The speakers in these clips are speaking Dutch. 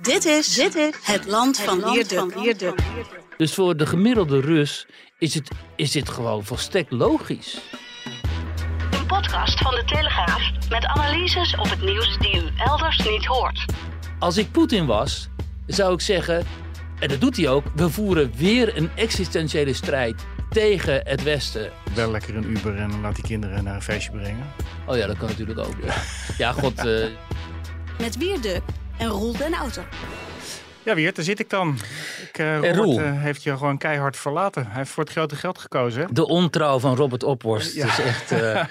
Dit is, dit is het land van Wierduk. Dus voor de gemiddelde Rus is, het, is dit gewoon volstrekt logisch. Een podcast van de Telegraaf met analyses op het nieuws die u elders niet hoort. Als ik Poetin was, zou ik zeggen, en dat doet hij ook, we voeren weer een existentiële strijd tegen het Westen. Wel lekker een Uber en laat die kinderen naar een feestje brengen. Oh ja, dat kan natuurlijk ook. Ja, ja god. eh, Met Wierduk en Roel den Auto. Ja, Wiert, daar zit ik dan. Ik, eh, Robert Roel? eh, heeft je gewoon keihard verlaten. Hij heeft voor het grote geld gekozen. hè? de ontrouw van Robert Ophorst. Ja. Het is echt... eh,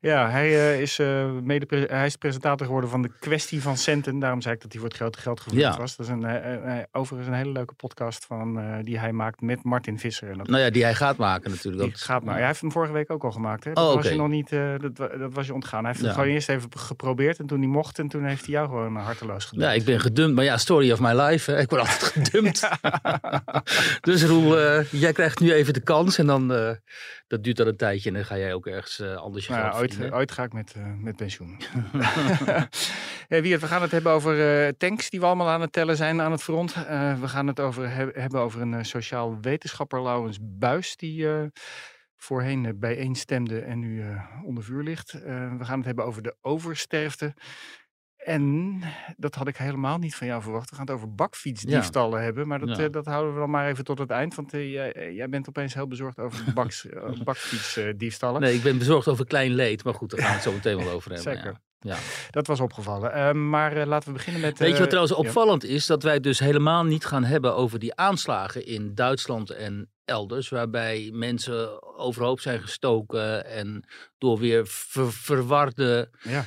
ja, hij, eh, is, eh mede hij is presentator geworden van de kwestie van centen. Daarom zei ik dat hij voor het grote geld gevloerd Ja. was. Dat is een, eh, eh, overigens een hele leuke podcast van, eh, die hij maakt met Martin Visser. En dat nou ja, die hij gaat maken natuurlijk. die Dat- gaat maar. Hij heeft hem vorige week ook al gemaakt. Hè? Dat Oh, was je nog niet. eh, dat, dat was je ontgaan. Hij heeft het Ja. gewoon eerst even geprobeerd en toen hij mocht en toen heeft hij jou gewoon eh, harteloos gedaan. Ja, ik ben gedumpt. Maar ja, story of my life. Hè. Ik word altijd gedumpt. dus Roel, eh, jij krijgt nu even de kans. En dan, eh, dat duurt dan een tijdje. En dan ga jij ook ergens eh, anders je Nou geld ooit, verdienen. ooit ga ik met, met pensioen. hey, Wiert, we gaan het hebben over tanks die we allemaal aan het tellen zijn aan het front. We gaan het over, heb- hebben over een sociaal wetenschapper, Laurens Buis, die voorheen bijeenstemde en nu eh, onder vuur ligt. We gaan het hebben over de oversterfte. En dat had ik helemaal niet van jou verwacht. We gaan het over bakfietsdiefstallen hebben. Maar dat, Ja. eh, dat houden we dan maar even tot het eind. Want eh, jij, eh, jij bent opeens heel bezorgd over baks, bakfietsdiefstallen. Nee, ik ben bezorgd over klein leed. Maar goed, daar gaan we het zo meteen wel over hebben. Zeker. Ja. Dat was opgevallen. Maar laten we beginnen met... Weet je wat trouwens opvallend is? Dat wij dus helemaal niet gaan hebben over die aanslagen in Duitsland en elders. Waarbij mensen overhoop zijn gestoken en door weer ver- verwarde Ja,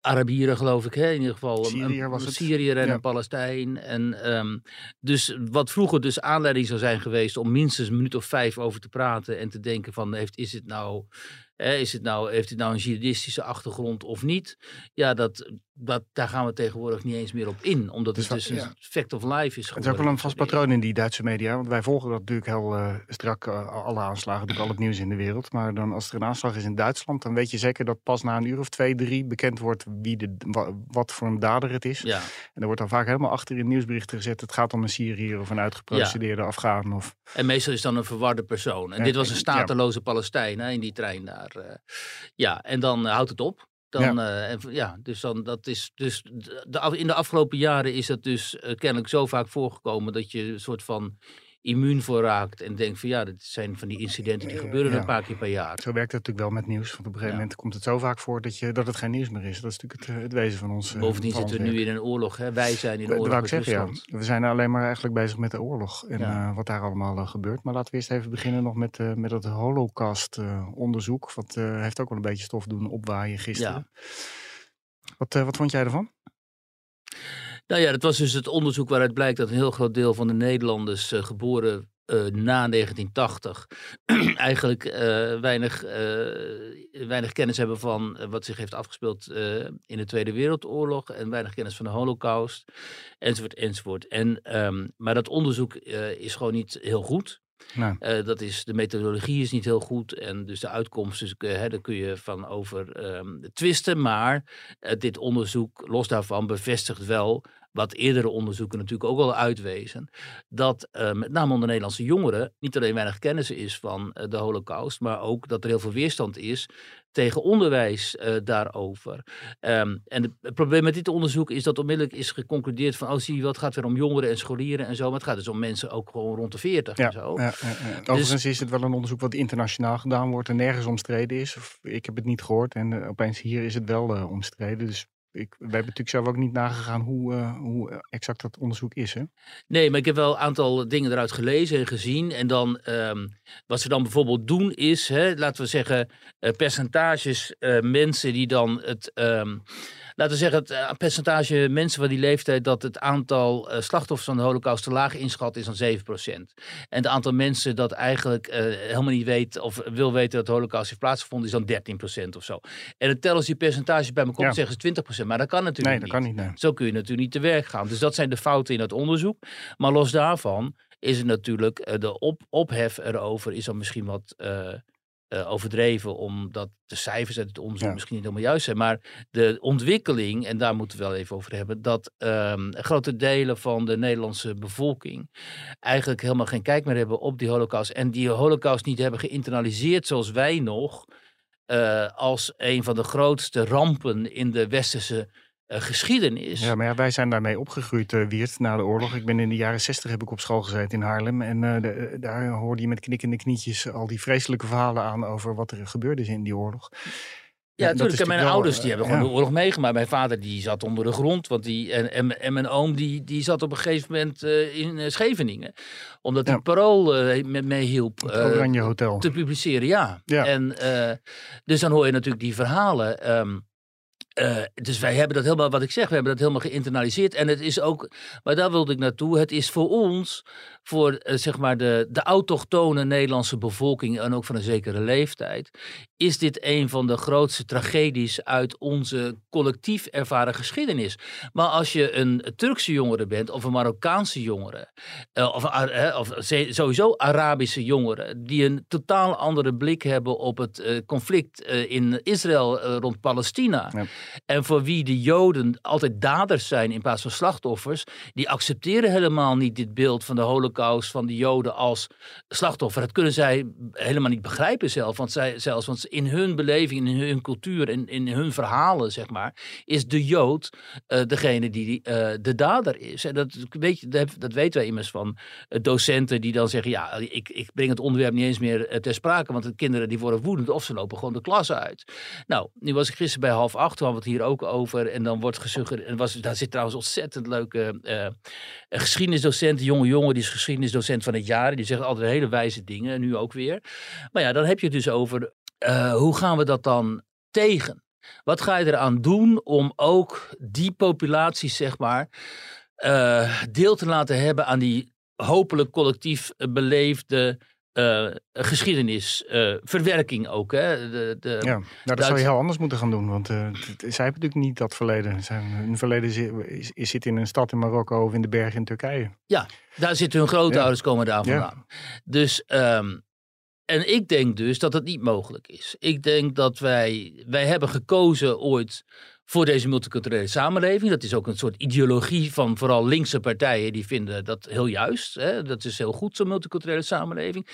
Arabieren, geloof ik, hè? in ieder geval. een- Syriër een, was het. Syriër en Ja. een Palestijn. En, ehm, dus wat vroeger dus aanleiding zou zijn geweest om minstens een minuut of vijf over te praten en te denken van, heeft, is het nou, hè, is het nou, heeft het nou een jihadistische achtergrond of niet? Ja, dat, dat, daar gaan we tegenwoordig niet eens meer op in, omdat Dus het dus een ja. fact of life is het is ook wel een vast patroon in die Duitse media. Want wij volgen dat natuurlijk heel eh, strak, eh, alle aanslagen, natuurlijk al het nieuws in de wereld. Maar dan als er een aanslag is in Duitsland, dan weet je zeker dat pas na een uur of twee, drie bekend wordt wie de, wa- wat voor een dader het is. Ja, En er wordt dan vaak helemaal achter in nieuwsberichten gezet, het gaat om een Syriër of een uitgeprocedeerde Afghaan. Of, en meestal is dan een verwarde persoon. En Ja, dit was een ja. stateloze Palestijn hè, in die trein daar. eh. ja, en dan houdt het op. Dan, eh, en, v- ja, dus dan, dat is dus de, in de afgelopen jaren is dat dus eh, kennelijk zo vaak voorgekomen dat je een soort van immuun voor raakt en denkt van ja, dit zijn van die incidenten die gebeuren ja. een paar keer per jaar. zo werkt het natuurlijk wel met nieuws. Want op een gegeven Ja. moment komt het zo vaak voor dat, je, dat het geen nieuws meer is. Dat is natuurlijk het, het wezen van ons. Bovendien zitten we nu in een oorlog. Hè? Wij zijn in Dat wou oorlog ik met zeggen, ja. Rusland. We zijn alleen maar eigenlijk bezig met de oorlog en eh, wat daar allemaal eh, gebeurt. Maar laten we eerst even beginnen nog met, eh, met het Holocaust-onderzoek. wat heeft ook wel een beetje stof doen opwaaien gisteren. Wat, wat vond jij ervan? Nou ja, dat was dus het onderzoek waaruit blijkt dat een heel groot deel van de Nederlanders eh, geboren eh, na 1980 eigenlijk eh, weinig, weinig kennis hebben van wat zich heeft afgespeeld in de Tweede Wereldoorlog en weinig kennis van de Holocaust, enzovoort, enzovoort. En, ehm, maar dat onderzoek is gewoon niet heel goed. Nou, dat is, de methodologie is niet heel goed en dus de uitkomst, dus, daar kun je van over ehm, twisten. Maar dit onderzoek, los daarvan, bevestigt wel wat eerdere onderzoeken natuurlijk ook al uitwezen. Dat eh, met name onder Nederlandse jongeren niet alleen weinig kennis is van eh, de holocaust, maar ook dat er heel veel weerstand is tegen onderwijs eh, daarover. Ehm, en het- het probleem met dit onderzoek is dat onmiddellijk is geconcludeerd van, oh zie je wat, gaat weer om jongeren en scholieren en zo. Maar het gaat dus om mensen ook gewoon rond de 40 ja, en zo. ja, ja, ja. Overigens is het wel een onderzoek wat internationaal gedaan wordt en nergens omstreden is. Of, ik heb het niet gehoord en opeens hier is het wel omstreden. Dus ik, wij hebben natuurlijk zelf ook niet nagegaan hoe, eh, hoe eh, exact dat onderzoek is. Hè? Nee, maar ik heb wel een aantal dingen eruit gelezen en gezien. En dan, ehm, wat ze dan bijvoorbeeld doen is, hè, laten we zeggen, eh, percentages mensen die dan het, ehm, laten we zeggen, het uh, percentage mensen van die leeftijd dat het aantal uh, slachtoffers van de holocaust te laag inschat is dan 7%. En het aantal mensen dat eigenlijk uh, helemaal niet weet of wil weten dat de holocaust heeft plaatsgevonden is dan 13% of zo. En dan tellen ze die percentages bij elkaar ja. zeggen ze 20%, maar dat kan natuurlijk nee, dat niet. Kan niet nee. Zo kun je natuurlijk niet te werk gaan. Dus dat zijn de fouten in het onderzoek. Maar los daarvan is het natuurlijk de op, ophef erover is dan misschien wat uh, overdreven, omdat de cijfers uit het onderzoek ja. misschien niet helemaal juist zijn. Maar de ontwikkeling, en daar moeten we wel even over hebben, dat um, grote delen van de Nederlandse bevolking eigenlijk helemaal geen kijk meer hebben op die holocaust. En die holocaust niet hebben geïnternaliseerd zoals wij nog. Uh, als een van de grootste rampen in de westerse geschiedenis. Ja, maar ja, wij zijn daarmee opgegroeid, uh, Wiert, na de oorlog. Ik ben in de jaren zestig heb ik op school gezeten in Haarlem. En uh, de, daar hoorde je met knikkende knietjes al die vreselijke verhalen aan over wat er gebeurde in die oorlog. Ja, ja natuurlijk. En mijn wel, ouders die hebben gewoon ja. de oorlog meegemaakt. Mijn vader die zat onder de grond. Want die, en, en, en mijn oom die, die zat op een gegeven moment in Scheveningen. Omdat hij ja. parool met mee hielp Oranje Hotel. te publiceren. Ja. ja. En, dus dan hoor je natuurlijk die verhalen. Um, uh, dus wij hebben dat helemaal, wat ik zeg, we hebben dat helemaal geïnternaliseerd. En het is ook, maar daar wilde ik naartoe, het is voor ons, voor uh, zeg maar de, de autochtone Nederlandse bevolking en ook van een zekere leeftijd, is dit een van de grootste tragedies uit onze collectief ervaren geschiedenis. Maar als je een Turkse jongere bent of een Marokkaanse jongere, uh, of, of sowieso Arabische jongeren, die een totaal andere blik hebben op het conflict in Israël rond Palestina. Ja. En voor wie de Joden altijd daders zijn in plaats van slachtoffers, die accepteren helemaal niet dit beeld van de holocaust van de Joden als slachtoffer. Dat kunnen zij helemaal niet begrijpen zelf, want zij, zelfs want in hun beleving, in hun cultuur in, in hun verhalen, zeg maar, is de Jood uh, degene die uh, de dader is. En dat, weet je, dat, weten wij immers van uh, docenten die dan zeggen, ja, ik, ik breng het onderwerp niet eens meer ter sprake, want de kinderen die worden woedend of ze lopen gewoon de klas uit. Nou, nu was ik gisteren bij half acht, hadden we het hier ook over. En dan wordt gesuggereerd. En was, daar zit trouwens ontzettend leuke uh, geschiedenisdocent, jonge jongen, die is geschiedenisdocent van het jaar. Die zegt altijd hele wijze dingen, en nu ook weer. Maar ja, dan heb je het dus over uh, hoe gaan we dat dan tegen? Wat ga je eraan doen om ook die populaties, zeg maar, uh, deel te laten hebben aan die hopelijk collectief beleefde uh, geschiedenisverwerking uh, ook. Hè? De, de, ja, nou, dat Duits... zou je heel anders moeten gaan doen. Want uh, zij hebben natuurlijk niet dat verleden. Zijn, hun verleden zit, zit in een stad in Marokko of in de bergen in Turkije. Ja, daar zitten hun grootouders, ja. komen daar vandaan. Ja. Dus, um, en ik denk dus dat het niet mogelijk is. Ik denk dat wij, wij hebben gekozen ooit voor deze multiculturele samenleving. Dat is ook een soort ideologie van vooral linkse partijen. Die vinden dat heel juist. Hè? Dat is heel goed, zo'n multiculturele samenleving.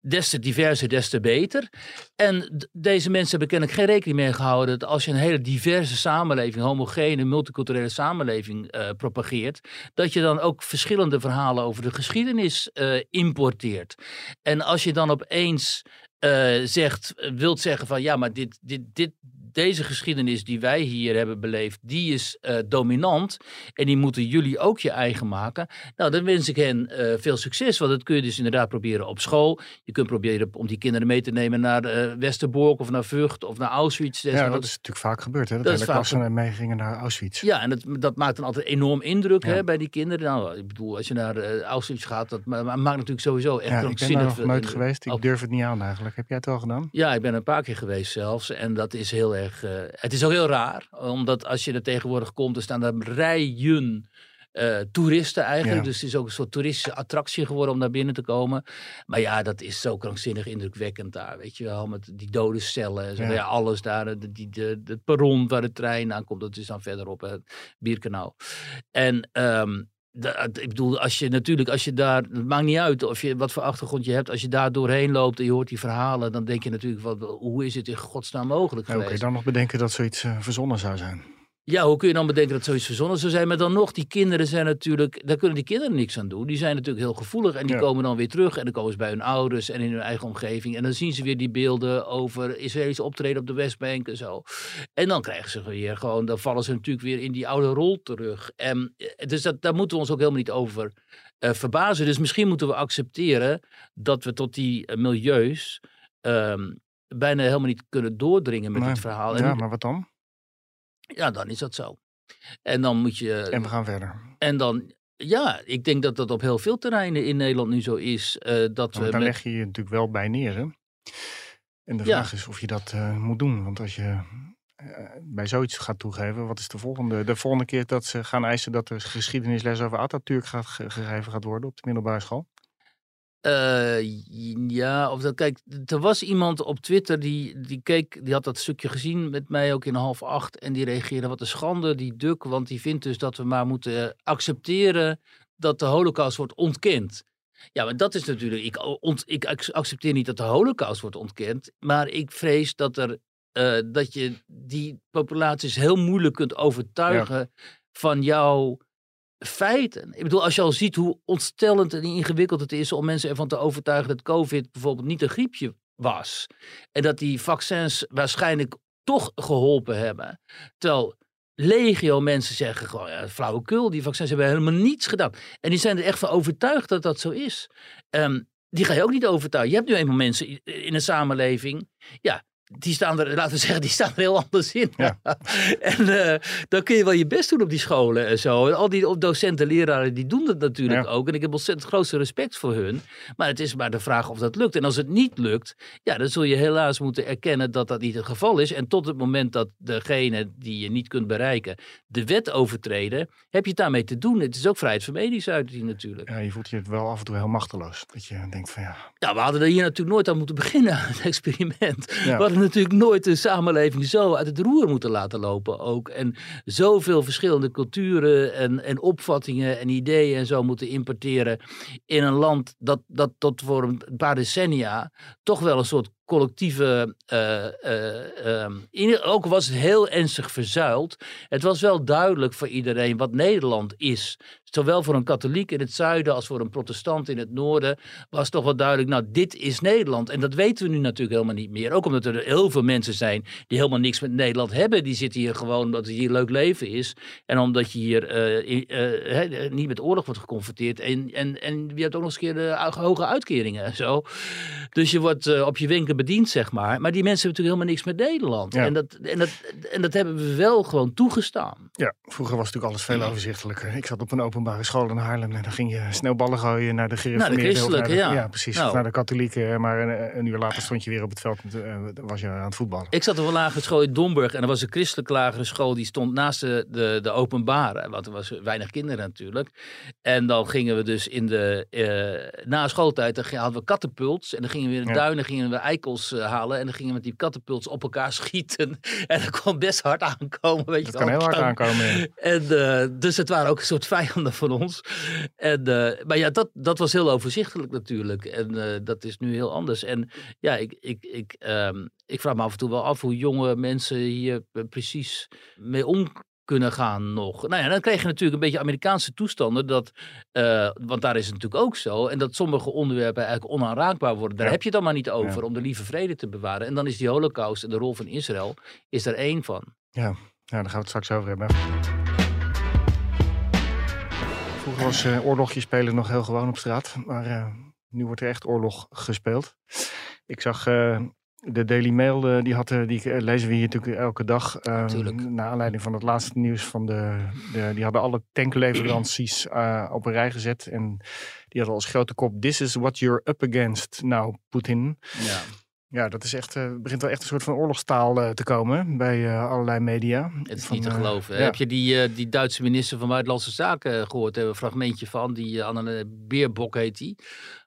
Des te diverser, des te beter. En deze mensen hebben kennelijk geen rekening mee gehouden dat als je een hele diverse samenleving, homogene, multiculturele samenleving uh, propageert, dat je dan ook verschillende verhalen over de geschiedenis uh, importeert. En als je dan opeens uh, zegt, wilt zeggen van ja, maar dit, dit, dit, deze geschiedenis die wij hier hebben beleefd, die is uh, dominant. En die moeten jullie ook je eigen maken. Nou, dan wens ik hen uh, veel succes. Want dat kun je dus inderdaad proberen op school. Je kunt proberen om die kinderen mee te nemen naar uh, Westerbork of naar Vught of naar Auschwitz. Ja, dat is natuurlijk vaak gebeurd. Hè? Dat, dat hele klassen mee gingen naar Auschwitz. Ja, en dat, dat maakt dan altijd enorm indruk ja. hè, bij die kinderen. Nou, ik bedoel, als je naar Auschwitz gaat, dat maakt natuurlijk sowieso echt ja, ik ben daar nog nooit geweest. Ik durf het niet aan eigenlijk. Heb jij het al gedaan? Ja, ik ben een paar keer geweest zelfs. En dat is heel erg... Uh, het is ook heel raar, omdat als je er tegenwoordig komt, er staan er rijen uh, toeristen eigenlijk. Ja. Dus het is ook een soort toeristische attractie geworden om naar binnen te komen. Maar ja, dat is zo krankzinnig indrukwekkend daar. Weet je wel, met die dode cellen. En zo. Ja. ja. alles daar. De, die, de, de perron waar de trein aankomt, dat is dan verderop het Bierkanaal. En um, ik bedoel, als je natuurlijk, als je daar, het maakt niet uit of je wat voor achtergrond je hebt, als je daar doorheen loopt en je hoort die verhalen, dan denk je natuurlijk, wat, hoe is het in godsnaam mogelijk geweest? Oké, okay, dan nog bedenken dat zoiets uh, verzonnen zou zijn. Ja, hoe kun je dan bedenken dat zoiets verzonnen zou zijn? Maar dan nog, die kinderen zijn natuurlijk, daar kunnen die kinderen niks aan doen. Die zijn natuurlijk heel gevoelig en die ja. komen dan weer terug. En dan komen ze bij hun ouders en in hun eigen omgeving. En dan zien ze weer die beelden over Israëlisch optreden op de Westbank en zo. En dan krijgen ze weer gewoon, dan vallen ze natuurlijk weer in die oude rol terug. En, dus dat, daar moeten we ons ook helemaal niet over uh, verbazen. Dus misschien moeten we accepteren dat we tot die uh, milieus um, bijna helemaal niet kunnen doordringen met dit verhaal. Ja, maar wat dan? Ja, dan is dat zo. En dan moet je. En we gaan verder. En dan, ja, ik denk dat dat op heel veel terreinen in Nederland nu zo is. eh, dat Want we daar met- leg je je natuurlijk wel bij neer. Hè? En de Ja. vraag is of je dat eh, moet doen. Want als je eh, bij zoiets gaat toegeven, wat is de volgende? De volgende keer dat ze gaan eisen dat er geschiedenisles over Atatürk gaat ge- gegeven gaat worden op de middelbare school? Eh, ja, of dat, kijk, er was iemand op Twitter die, die keek, die had dat stukje gezien met mij ook in half acht. En die reageerde, wat een schande, die Duk, want die vindt dus dat we maar moeten accepteren dat de holocaust wordt ontkend. Ja, maar dat is natuurlijk, ik, ont, ik ac- accepteer niet dat de holocaust wordt ontkend, maar ik vrees dat, er, eh, dat je die populaties heel moeilijk kunt overtuigen van jouw feiten. Ik bedoel, als je al ziet hoe ontstellend en ingewikkeld het is om mensen ervan te overtuigen dat COVID bijvoorbeeld niet een griepje was. En dat die vaccins waarschijnlijk toch geholpen hebben. Terwijl legio mensen zeggen gewoon, ja, flauwekul, die vaccins hebben helemaal niets gedaan. En die zijn er echt van overtuigd dat dat zo is. Ehm, die ga je ook niet overtuigen. Je hebt nu eenmaal mensen in een samenleving, ja, die staan er, laten we zeggen, die staan er heel anders in. Ja. en eh, dan kun je wel je best doen op die scholen en zo. En al die docenten, leraren, die doen dat natuurlijk Ja. ook. En ik heb ontzettend grootste respect voor hun. Maar het is maar de vraag of dat lukt. En als het niet lukt, ja, dan zul je helaas moeten erkennen dat dat niet het geval is. En tot het moment dat degene die je niet kunt bereiken de wet overtreden, heb je het daarmee te doen. Het is ook vrijheid van meningsuiting natuurlijk. Ja, je voelt je wel af en toe heel machteloos. Dat je denkt van ja, Ja, we hadden er hier natuurlijk nooit aan moeten beginnen, het experiment. Ja. We hadden natuurlijk nooit de samenleving zo uit het roer moeten laten lopen ook. En zoveel verschillende culturen en, en opvattingen en ideeën en zo moeten importeren in een land dat, dat tot voor een paar decennia toch wel een soort collectieve, eh, eh, ehm, ook was het heel ernstig verzuild. Het was wel duidelijk voor iedereen wat Nederland is. Zowel voor een katholiek in het zuiden als voor een protestant in het noorden was toch wel duidelijk, nou dit is Nederland. En dat weten we nu natuurlijk helemaal niet meer. Ook omdat er heel veel mensen zijn die helemaal niks met Nederland hebben. Die zitten hier gewoon omdat het hier leuk leven is. En omdat je hier eh, niet met oorlog wordt geconfronteerd. En, en, en je hebt ook nog eens een keer hoge uitkeringen en zo. Dus je wordt op je bediend, zeg maar. Maar die mensen hebben natuurlijk helemaal niks met Nederland. Ja. En, dat, en, dat, en dat hebben we wel gewoon toegestaan. Ja, vroeger was natuurlijk alles veel overzichtelijker. Ik zat op een openbare school in Haarlem en dan ging je sneeuwballen gooien naar de gereformeerden. of christelijke, naar de- ja. Ja, precies. Nou. Naar de katholieken. Maar een, een uur later stond je weer op het veld en eh, was je aan het voetballen. Ik zat op een lagere school in Domburg en er was een christelijke lagere school die stond naast de, de, de openbare, want er was weinig kinderen natuurlijk. En dan gingen we dus in de, eh, na schooltijd, dan hadden we kattenpults en dan gingen we in de Ja. duinen gingen we eh, halen en dan gingen we met die kattenpults op elkaar schieten. En dat kon best hard aankomen, weet je Dat kan wel. heel hard aankomen. ja. En, eh, dus het waren ook een soort vijanden van ons. En, eh, maar ja, dat, dat was heel overzichtelijk natuurlijk. En dat is nu heel anders. En ja, ik, ik, ik, ehm, ik vraag me af en toe wel af hoe jonge mensen hier precies mee om kunnen gaan nog. Nou ja, dan krijg je natuurlijk een beetje Amerikaanse toestanden. Dat, eh, want daar is het natuurlijk ook zo. En dat sommige onderwerpen eigenlijk onaanraakbaar worden. Daar Ja. heb je het dan maar niet over Ja. om de lieve vrede te bewaren. En dan is die holocaust en de rol van Israël is daar één van. Ja, daar gaan we het straks over hebben. Vroeger was eh, oorlogje spelen nog heel gewoon op straat. Maar eh, nu wordt er echt oorlog gespeeld. Ik zag de Daily Mail, eh, die, had, eh, die lezen we hier natuurlijk elke dag. Tuurlijk. naar aanleiding van het laatste nieuws van de, de... Die hadden alle tankleveranties eh, op een rij gezet. En die hadden als grote kop... This is what you're up against now, Poetin. Ja. Ja, dat is echt, eh, begint wel echt een soort van oorlogstaal eh, te komen bij eh, allerlei media. Het is Van, niet te geloven. ja. Heb je die, die Duitse minister van Buitenlandse Zaken gehoord? Daar hebben we een fragmentje van. Die uh, Anne Beerbok heet die.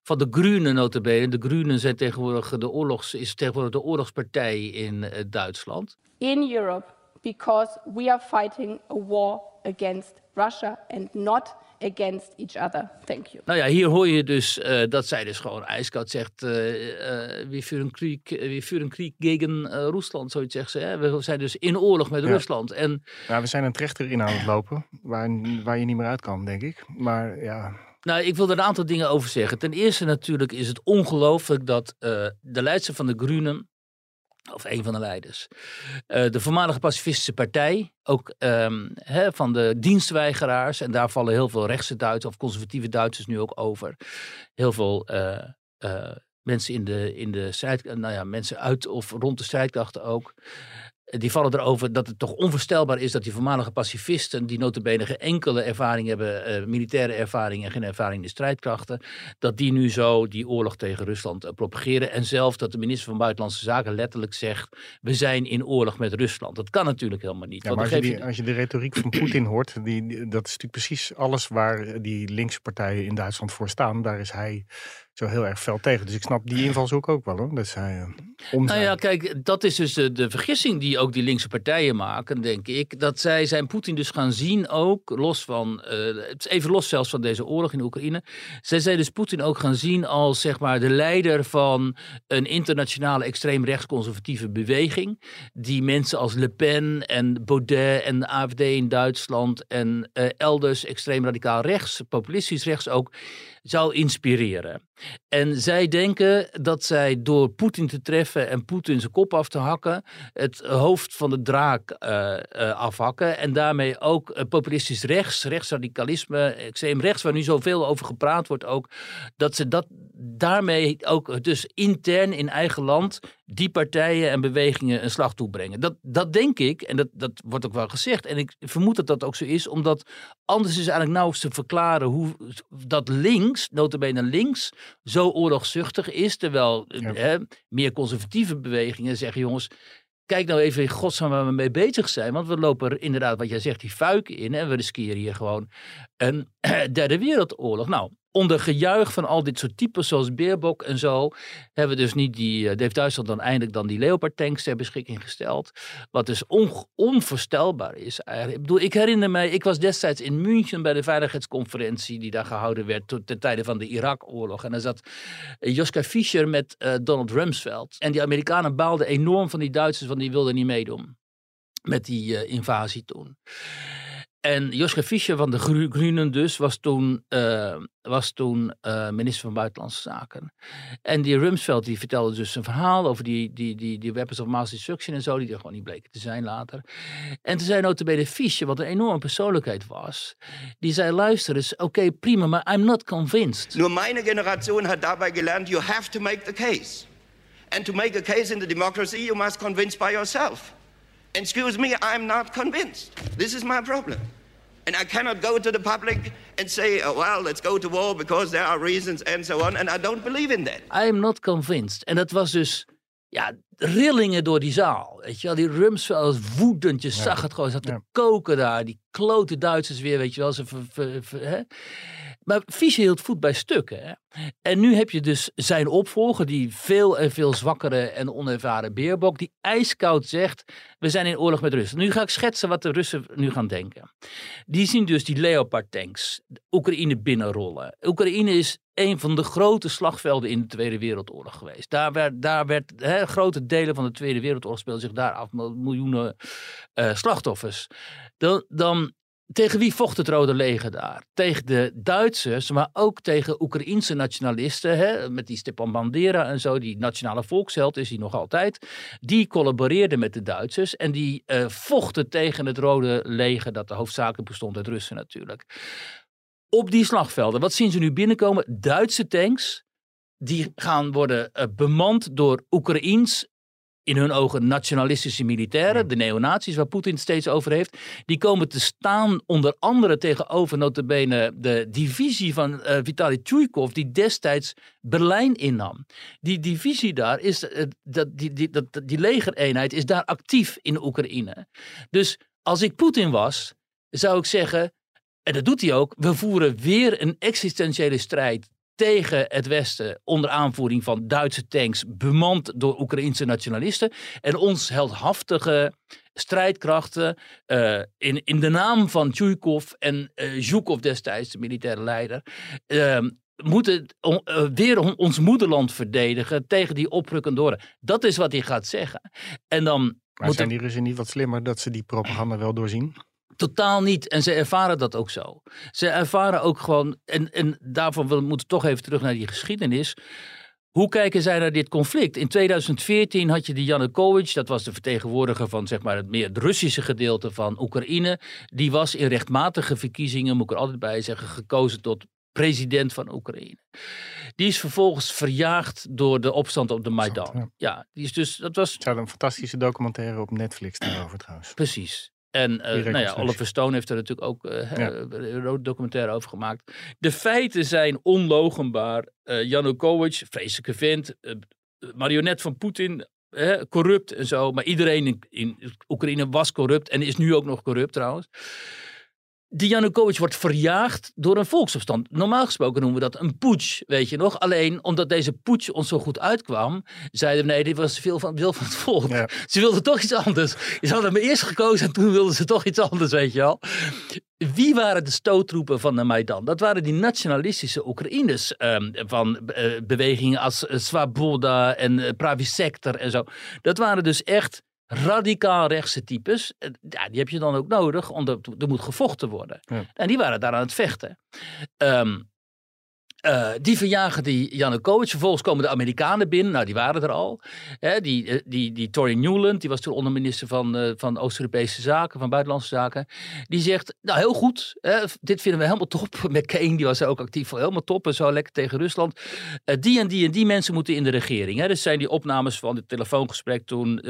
Van de Groenen notabene. De Groenen zijn tegenwoordig de oorlogs, is tegenwoordig de oorlogspartij in Duitsland. in Europe because we are fighting a war against Russia and not against each other. Thank you. Nou ja, hier hoor je dus eh, dat zij dus gewoon ijskoud zegt... eh eh, we vuren krieg, we vuren krieg tegen Rusland, zoiets zegt ze. Hè? We zijn dus in oorlog met Ja. Rusland. En Nou, we zijn een trechter in aan het lopen, waar, waar je niet meer uit kan, denk ik. Maar ja, Nou, ik wil er een aantal dingen over zeggen. Ten eerste natuurlijk is het ongelooflijk dat eh, de leidster van de Groenen, of een van de leiders, eh, de voormalige pacifistische partij, ook ehm, van de dienstweigeraars, en daar vallen heel veel rechtse Duitsers of conservatieve Duitsers nu ook over, heel veel eh, eh, mensen in de, in de strijd, nou ja, mensen uit of rond de strijdkrachten ook. Die vallen erover dat het toch onvoorstelbaar is dat die voormalige pacifisten, die notabene geen enkele ervaring hebben, uh, militaire ervaring en geen ervaring in de strijdkrachten, dat die nu zo die oorlog tegen Rusland uh, propageren. En zelf dat de minister van Buitenlandse Zaken letterlijk zegt, we zijn in oorlog met Rusland. Dat kan natuurlijk helemaal niet. Ja, maar als je, die, als je, de retoriek van Poetin hoort, die, dat is natuurlijk precies alles waar die linkse partijen in Duitsland voor staan. Daar is hij zo heel erg fel tegen. Dus ik snap die invalshoek ook wel hoor. Dat hij uh, Nou ja, kijk, dat is dus de, de, vergissing die ook die linkse partijen maken, denk ik. Dat zij zijn Poetin dus gaan zien ook, los van, uh, even los zelfs van deze oorlog in Oekraïne. Zij zijn dus Poetin ook gaan zien als zeg maar de leider van een internationale extreem rechtsconservatieve beweging. Die mensen als Le Pen en Baudet en de AFD in Duitsland en uh, elders extreem radicaal rechts, populistisch rechts ook zou inspireren. En zij denken dat zij door Poetin te treffen en Poetin zijn kop af te hakken, het hoofd van de draak uh, uh, afhakken. En daarmee ook uh, populistisch rechts, rechtsradicalisme, extreem rechts, waar nu zoveel over gepraat wordt ook, dat ze dat daarmee ook dus intern in eigen land die partijen en bewegingen een slag toebrengen. Dat, dat denk ik, en dat, dat wordt ook wel gezegd. En ik vermoed dat dat ook zo is, omdat anders is eigenlijk nauwelijks te verklaren hoe dat links, notabene links, zo oorlogszuchtig is. Terwijl hè, meer conservatieve bewegingen zeggen, jongens, kijk nou even in godsnaam waar we mee bezig zijn. Want we lopen inderdaad, wat jij zegt, die fuiken in. En we riskeren hier gewoon een derde wereldoorlog. Nou, onder gejuich van al dit soort types zoals Beerbok en zo, hebben we dus niet die, heeft Duitsland dan eindelijk dan die Leopard tanks ter beschikking gesteld. Wat dus on, onvoorstelbaar is eigenlijk. Ik bedoel, ik herinner mij, ik was destijds in München bij de veiligheidsconferentie die daar gehouden werd ten tijde van de Irak-oorlog. En daar zat uh, Joschka Fischer met uh, Donald Rumsfeld. En die Amerikanen baalden enorm van die Duitsers, want die wilden niet meedoen met die invasie toen. En Joschka Fischer van de Groenen dus was toen, uh, was toen uh, minister van Buitenlandse Zaken. En die Rumsfeld die vertelde dus een verhaal over die, die, die, die weapons of mass destruction en zo, die er gewoon niet bleken te zijn later. En toen zei notabene Fischer, wat een enorme persoonlijkheid was, die zei luister eens, oké prima, maar I'm not convinced. Nur meine Generation hat dabei gelernt, you have to make the case. And to make a case in the democracy, you must convince by yourself. Excuse me, I'm not convinced. This is my problem. And I cannot go to the public and say, oh, well, let's go to war because there are reasons and so on. And I don't believe in that. I am not convinced. En dat was dus, ja, rillingen door die zaal. Weet je wel, die Rumsfeld woedend, je ja. zag het gewoon, zat te ja. koken daar. Die klote Duitsers weer, weet je wel. Ze hè? Maar Fischer hield voet bij stukken. Hè? En nu heb je dus zijn opvolger, die veel en veel zwakkere en onervaren Beerbok, die ijskoud zegt: We zijn in oorlog met Rusland. Nu ga ik schetsen wat de Russen nu gaan denken. Die zien dus die Leopard-tanks Oekraïne binnenrollen. Oekraïne is een van de grote slagvelden in de Tweede Wereldoorlog geweest. Daar werd, daar werd hè, grote delen van de Tweede Wereldoorlog speelden zich daar af, miljoenen uh, slachtoffers. Dan, dan tegen wie vocht het Rode Leger daar? Tegen de Duitsers, maar ook tegen Oekraïense nationalisten. Hè, met die Stepan Bandera en zo, die nationale volksheld is hij nog altijd. Die collaboreerden met de Duitsers en die uh, vochten tegen het Rode Leger, dat hoofdzakelijk bestond uit Russen natuurlijk. Op die slagvelden, wat zien ze nu binnenkomen? Duitse tanks, die gaan worden uh, bemand door Oekraïens in hun ogen nationalistische militairen, de neonazies waar Poetin het steeds over heeft, die komen te staan onder andere tegenover notabene de divisie van uh, Vitali Tjuikov die destijds Berlijn innam. Die divisie daar is, uh, dat, die, die, dat, die legereenheid is daar actief in Oekraïne. Dus als ik Poetin was, zou ik zeggen, en dat doet hij ook, we voeren weer een existentiële strijd tegen het Westen onder aanvoering van Duitse tanks, bemand door Oekraïnse nationalisten. En ons heldhaftige strijdkrachten uh, in, in de naam van Tjuikov en uh, Zhukov destijds, de militaire leider, uh, moeten on, weer on, ons moederland verdedigen tegen die oprukkende orde. Dat is wat hij gaat zeggen. En dan maar zijn die Russen niet wat slimmer dat ze die propaganda wel doorzien? Totaal niet. En ze ervaren dat ook zo. Ze ervaren ook gewoon, en, en daarvan we moeten toch even terug naar die geschiedenis. Hoe kijken zij naar dit conflict? In 2014 had je die Janukovic, dat was de vertegenwoordiger van zeg maar, het meer het Russische gedeelte van Oekraïne. Die was in rechtmatige verkiezingen, moet ik er altijd bij zeggen, gekozen tot president van Oekraïne. Die is vervolgens verjaagd door de opstand op de Maidan. ja. Die is dus, dat was Er zou een fantastische documentaire op Netflix daarover trouwens. Precies. En eh, nou ja. Oliver Stone heeft er natuurlijk ook eh, Ja. een documentaire over gemaakt. De feiten zijn onlogenbaar. Eh Janukovic, vreselijke vent, eh, marionet van Poetin, eh, corrupt en zo. Maar iedereen in, in Oekraïne was corrupt en is nu ook nog corrupt trouwens. Die Janukovic wordt verjaagd door een volksopstand. Normaal gesproken noemen we dat een putsch, weet je nog. Alleen omdat deze putsch ons zo goed uitkwam, zeiden we nee, dit was veel van, wil van het volk. Ja. Ze wilden toch iets anders. Ze hadden me eerst gekozen en toen wilden ze toch iets anders, weet je wel. Wie waren de stoottroepen van de Maidan? Dat waren die nationalistische Oekraïners ehm, van eh, bewegingen als eh, Swaboda en uh, Pravi Sector en zo. Dat waren dus echt radicaal rechtse types. Eh, Ja, die heb je dan ook nodig, omdat er moet gevochten worden. Ja. En die waren daar aan het vechten. Ehm, eh, die verjagen die Janukovic. Vervolgens komen de Amerikanen binnen. Nou, die waren er al. Die, eh, die, die Tory Newland, die was toen onderminister van, eh, van Oost-Europese Zaken, van Buitenlandse Zaken. Die zegt, nou heel goed, dit vinden we helemaal top. McCain, die was ook actief helemaal top en zo, lekker tegen Rusland. Die en die en die mensen moeten in de regering. Hè. Dus zijn die opnames van het telefoongesprek toen,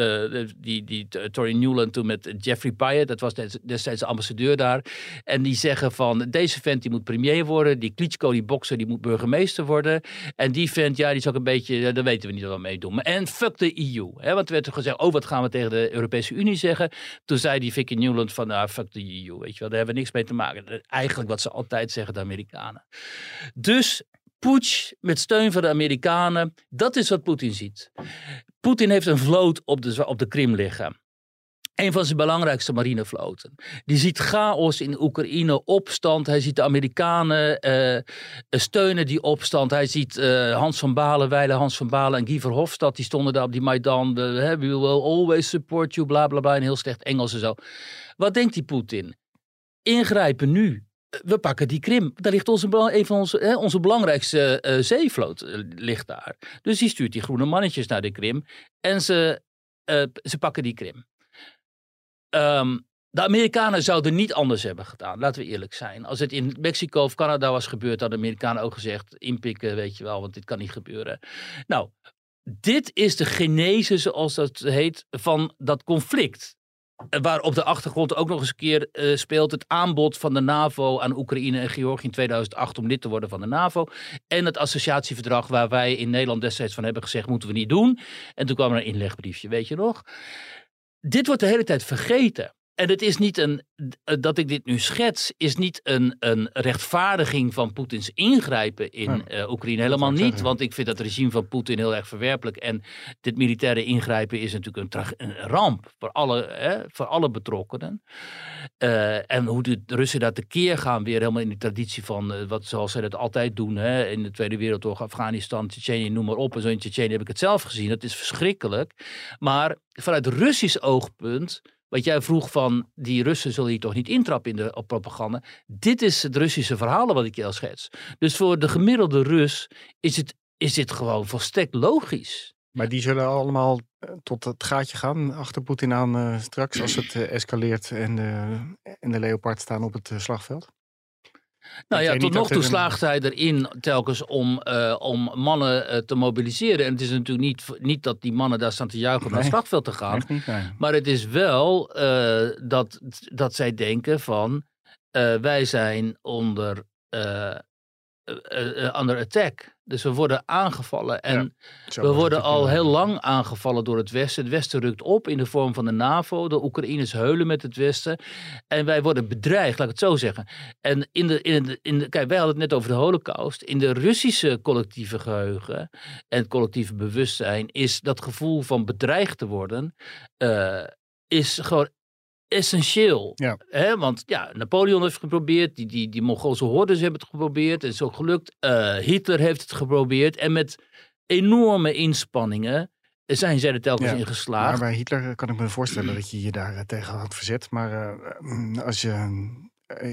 die, die Tory Newland toen met Jeffrey Pyatt, dat was des- destijds de ambassadeur daar. En die zeggen van, deze vent die moet premier worden, die Klitschko, die bokser, die moet burgemeester worden. En die vent, ja, die is ook een beetje, daar weten we niet wat we mee doen. En fuck de EU. Hè? Want er werd er gezegd, oh, wat gaan we tegen de Europese Unie zeggen? Toen zei die Vicky Newland van, nou, fuck de EU, weet je wel, daar hebben we niks mee te maken. Eigenlijk wat ze altijd zeggen, de Amerikanen. Dus putsch met steun van de Amerikanen, dat is wat Poetin ziet. Poetin heeft een vloot op de, op de Krim liggen. Een van zijn belangrijkste marinevloten. Die ziet chaos in Oekraïne, opstand. Hij ziet de Amerikanen eh, steunen die opstand. Hij ziet eh, Hans van Balen, Weile Hans van Balen en Guy Verhofstadt. Die stonden daar op die Maidan. We, will always support you, bla bla bla. In heel slecht Engels en zo. Wat denkt die Poetin? Ingrijpen nu. We pakken die Krim. Daar ligt onze, een van onze, hè, onze belangrijkste eh, zeevloot ligt daar. Dus die stuurt die groene mannetjes naar de Krim. En ze, ze pakken die Krim. Ehm, de Amerikanen zouden niet anders hebben gedaan, laten we eerlijk zijn. Als het in Mexico of Canada was gebeurd, hadden de Amerikanen ook gezegd: inpikken, weet je wel, want dit kan niet gebeuren. Nou, dit is de genese, zoals dat heet, van dat conflict. Eh, Waar op de achtergrond ook nog eens een keer eh, speelt het aanbod van de NAVO aan Oekraïne en Georgië in 2008 om lid te worden van de NAVO. En het associatieverdrag waar wij in Nederland destijds van hebben gezegd moeten we niet doen. En toen kwam er een inlegbriefje, weet je nog. Dit wordt de hele tijd vergeten. En het is niet een, eh, dat ik dit nu schets, is niet een, een rechtvaardiging van Poetins ingrijpen in Ja, eh, Oekraïne. Helemaal niet, zeggen. want ik vind dat regime van Poetin heel erg verwerpelijk. En dit militaire ingrijpen is natuurlijk een, ramp voor alle, hè, voor alle betrokkenen. Eh, en hoe de Russen daar tekeer gaan, weer helemaal in de traditie van wat zoals zij dat altijd doen. Hè, in de Tweede Wereldoorlog, Afghanistan, Tsjetsjenië, noem maar op. En zo in Tsjetsjenië heb ik het zelf gezien. Dat is verschrikkelijk. Maar vanuit Russisch oogpunt. Wat jij vroeg van die Russen zullen hier toch niet intrappen in de op propaganda. Dit is het Russische verhaal wat ik je al schets. Dus voor de gemiddelde Rus is, het, is dit gewoon volstrekt logisch. Maar die zullen allemaal eh, tot het gaatje gaan achter Poetin aan eh, straks als het eh, escaleert en, de en de Leopard staan op het slagveld. Nou ja, tot nog toe slaagt hij erin telkens om, eh, om mannen eh, te mobiliseren. En het is natuurlijk niet, niet dat die mannen daar staan te juichen om naar het slagveld te gaan. Niet? Nee. Maar het is wel eh, dat, dat zij denken van wij zijn onder, under attack. Dus we worden aangevallen. En we worden al heel lang aangevallen door het Westen. Het Westen rukt op in de vorm van de NAVO. De Oekraïners heulen met het Westen. En wij worden bedreigd, laat ik het zo zeggen. En in de, in de, in de, kijk, wij hadden het net over de Holocaust. In de Russische collectieve geheugen en het collectieve bewustzijn is dat gevoel van bedreigd te worden, eh, is gewoon essentieel. Ja. Hè? Want ja, Napoleon heeft het geprobeerd, die, die, die Mongoolse hordes hebben het geprobeerd, het is ook gelukt. Eh, Hitler heeft het geprobeerd en met enorme inspanningen zijn zij er telkens Ja, in Maar geslaagd. bij Hitler eh, kan ik me voorstellen dat je je daar eh, tegen had verzet. Maar mm, als, je,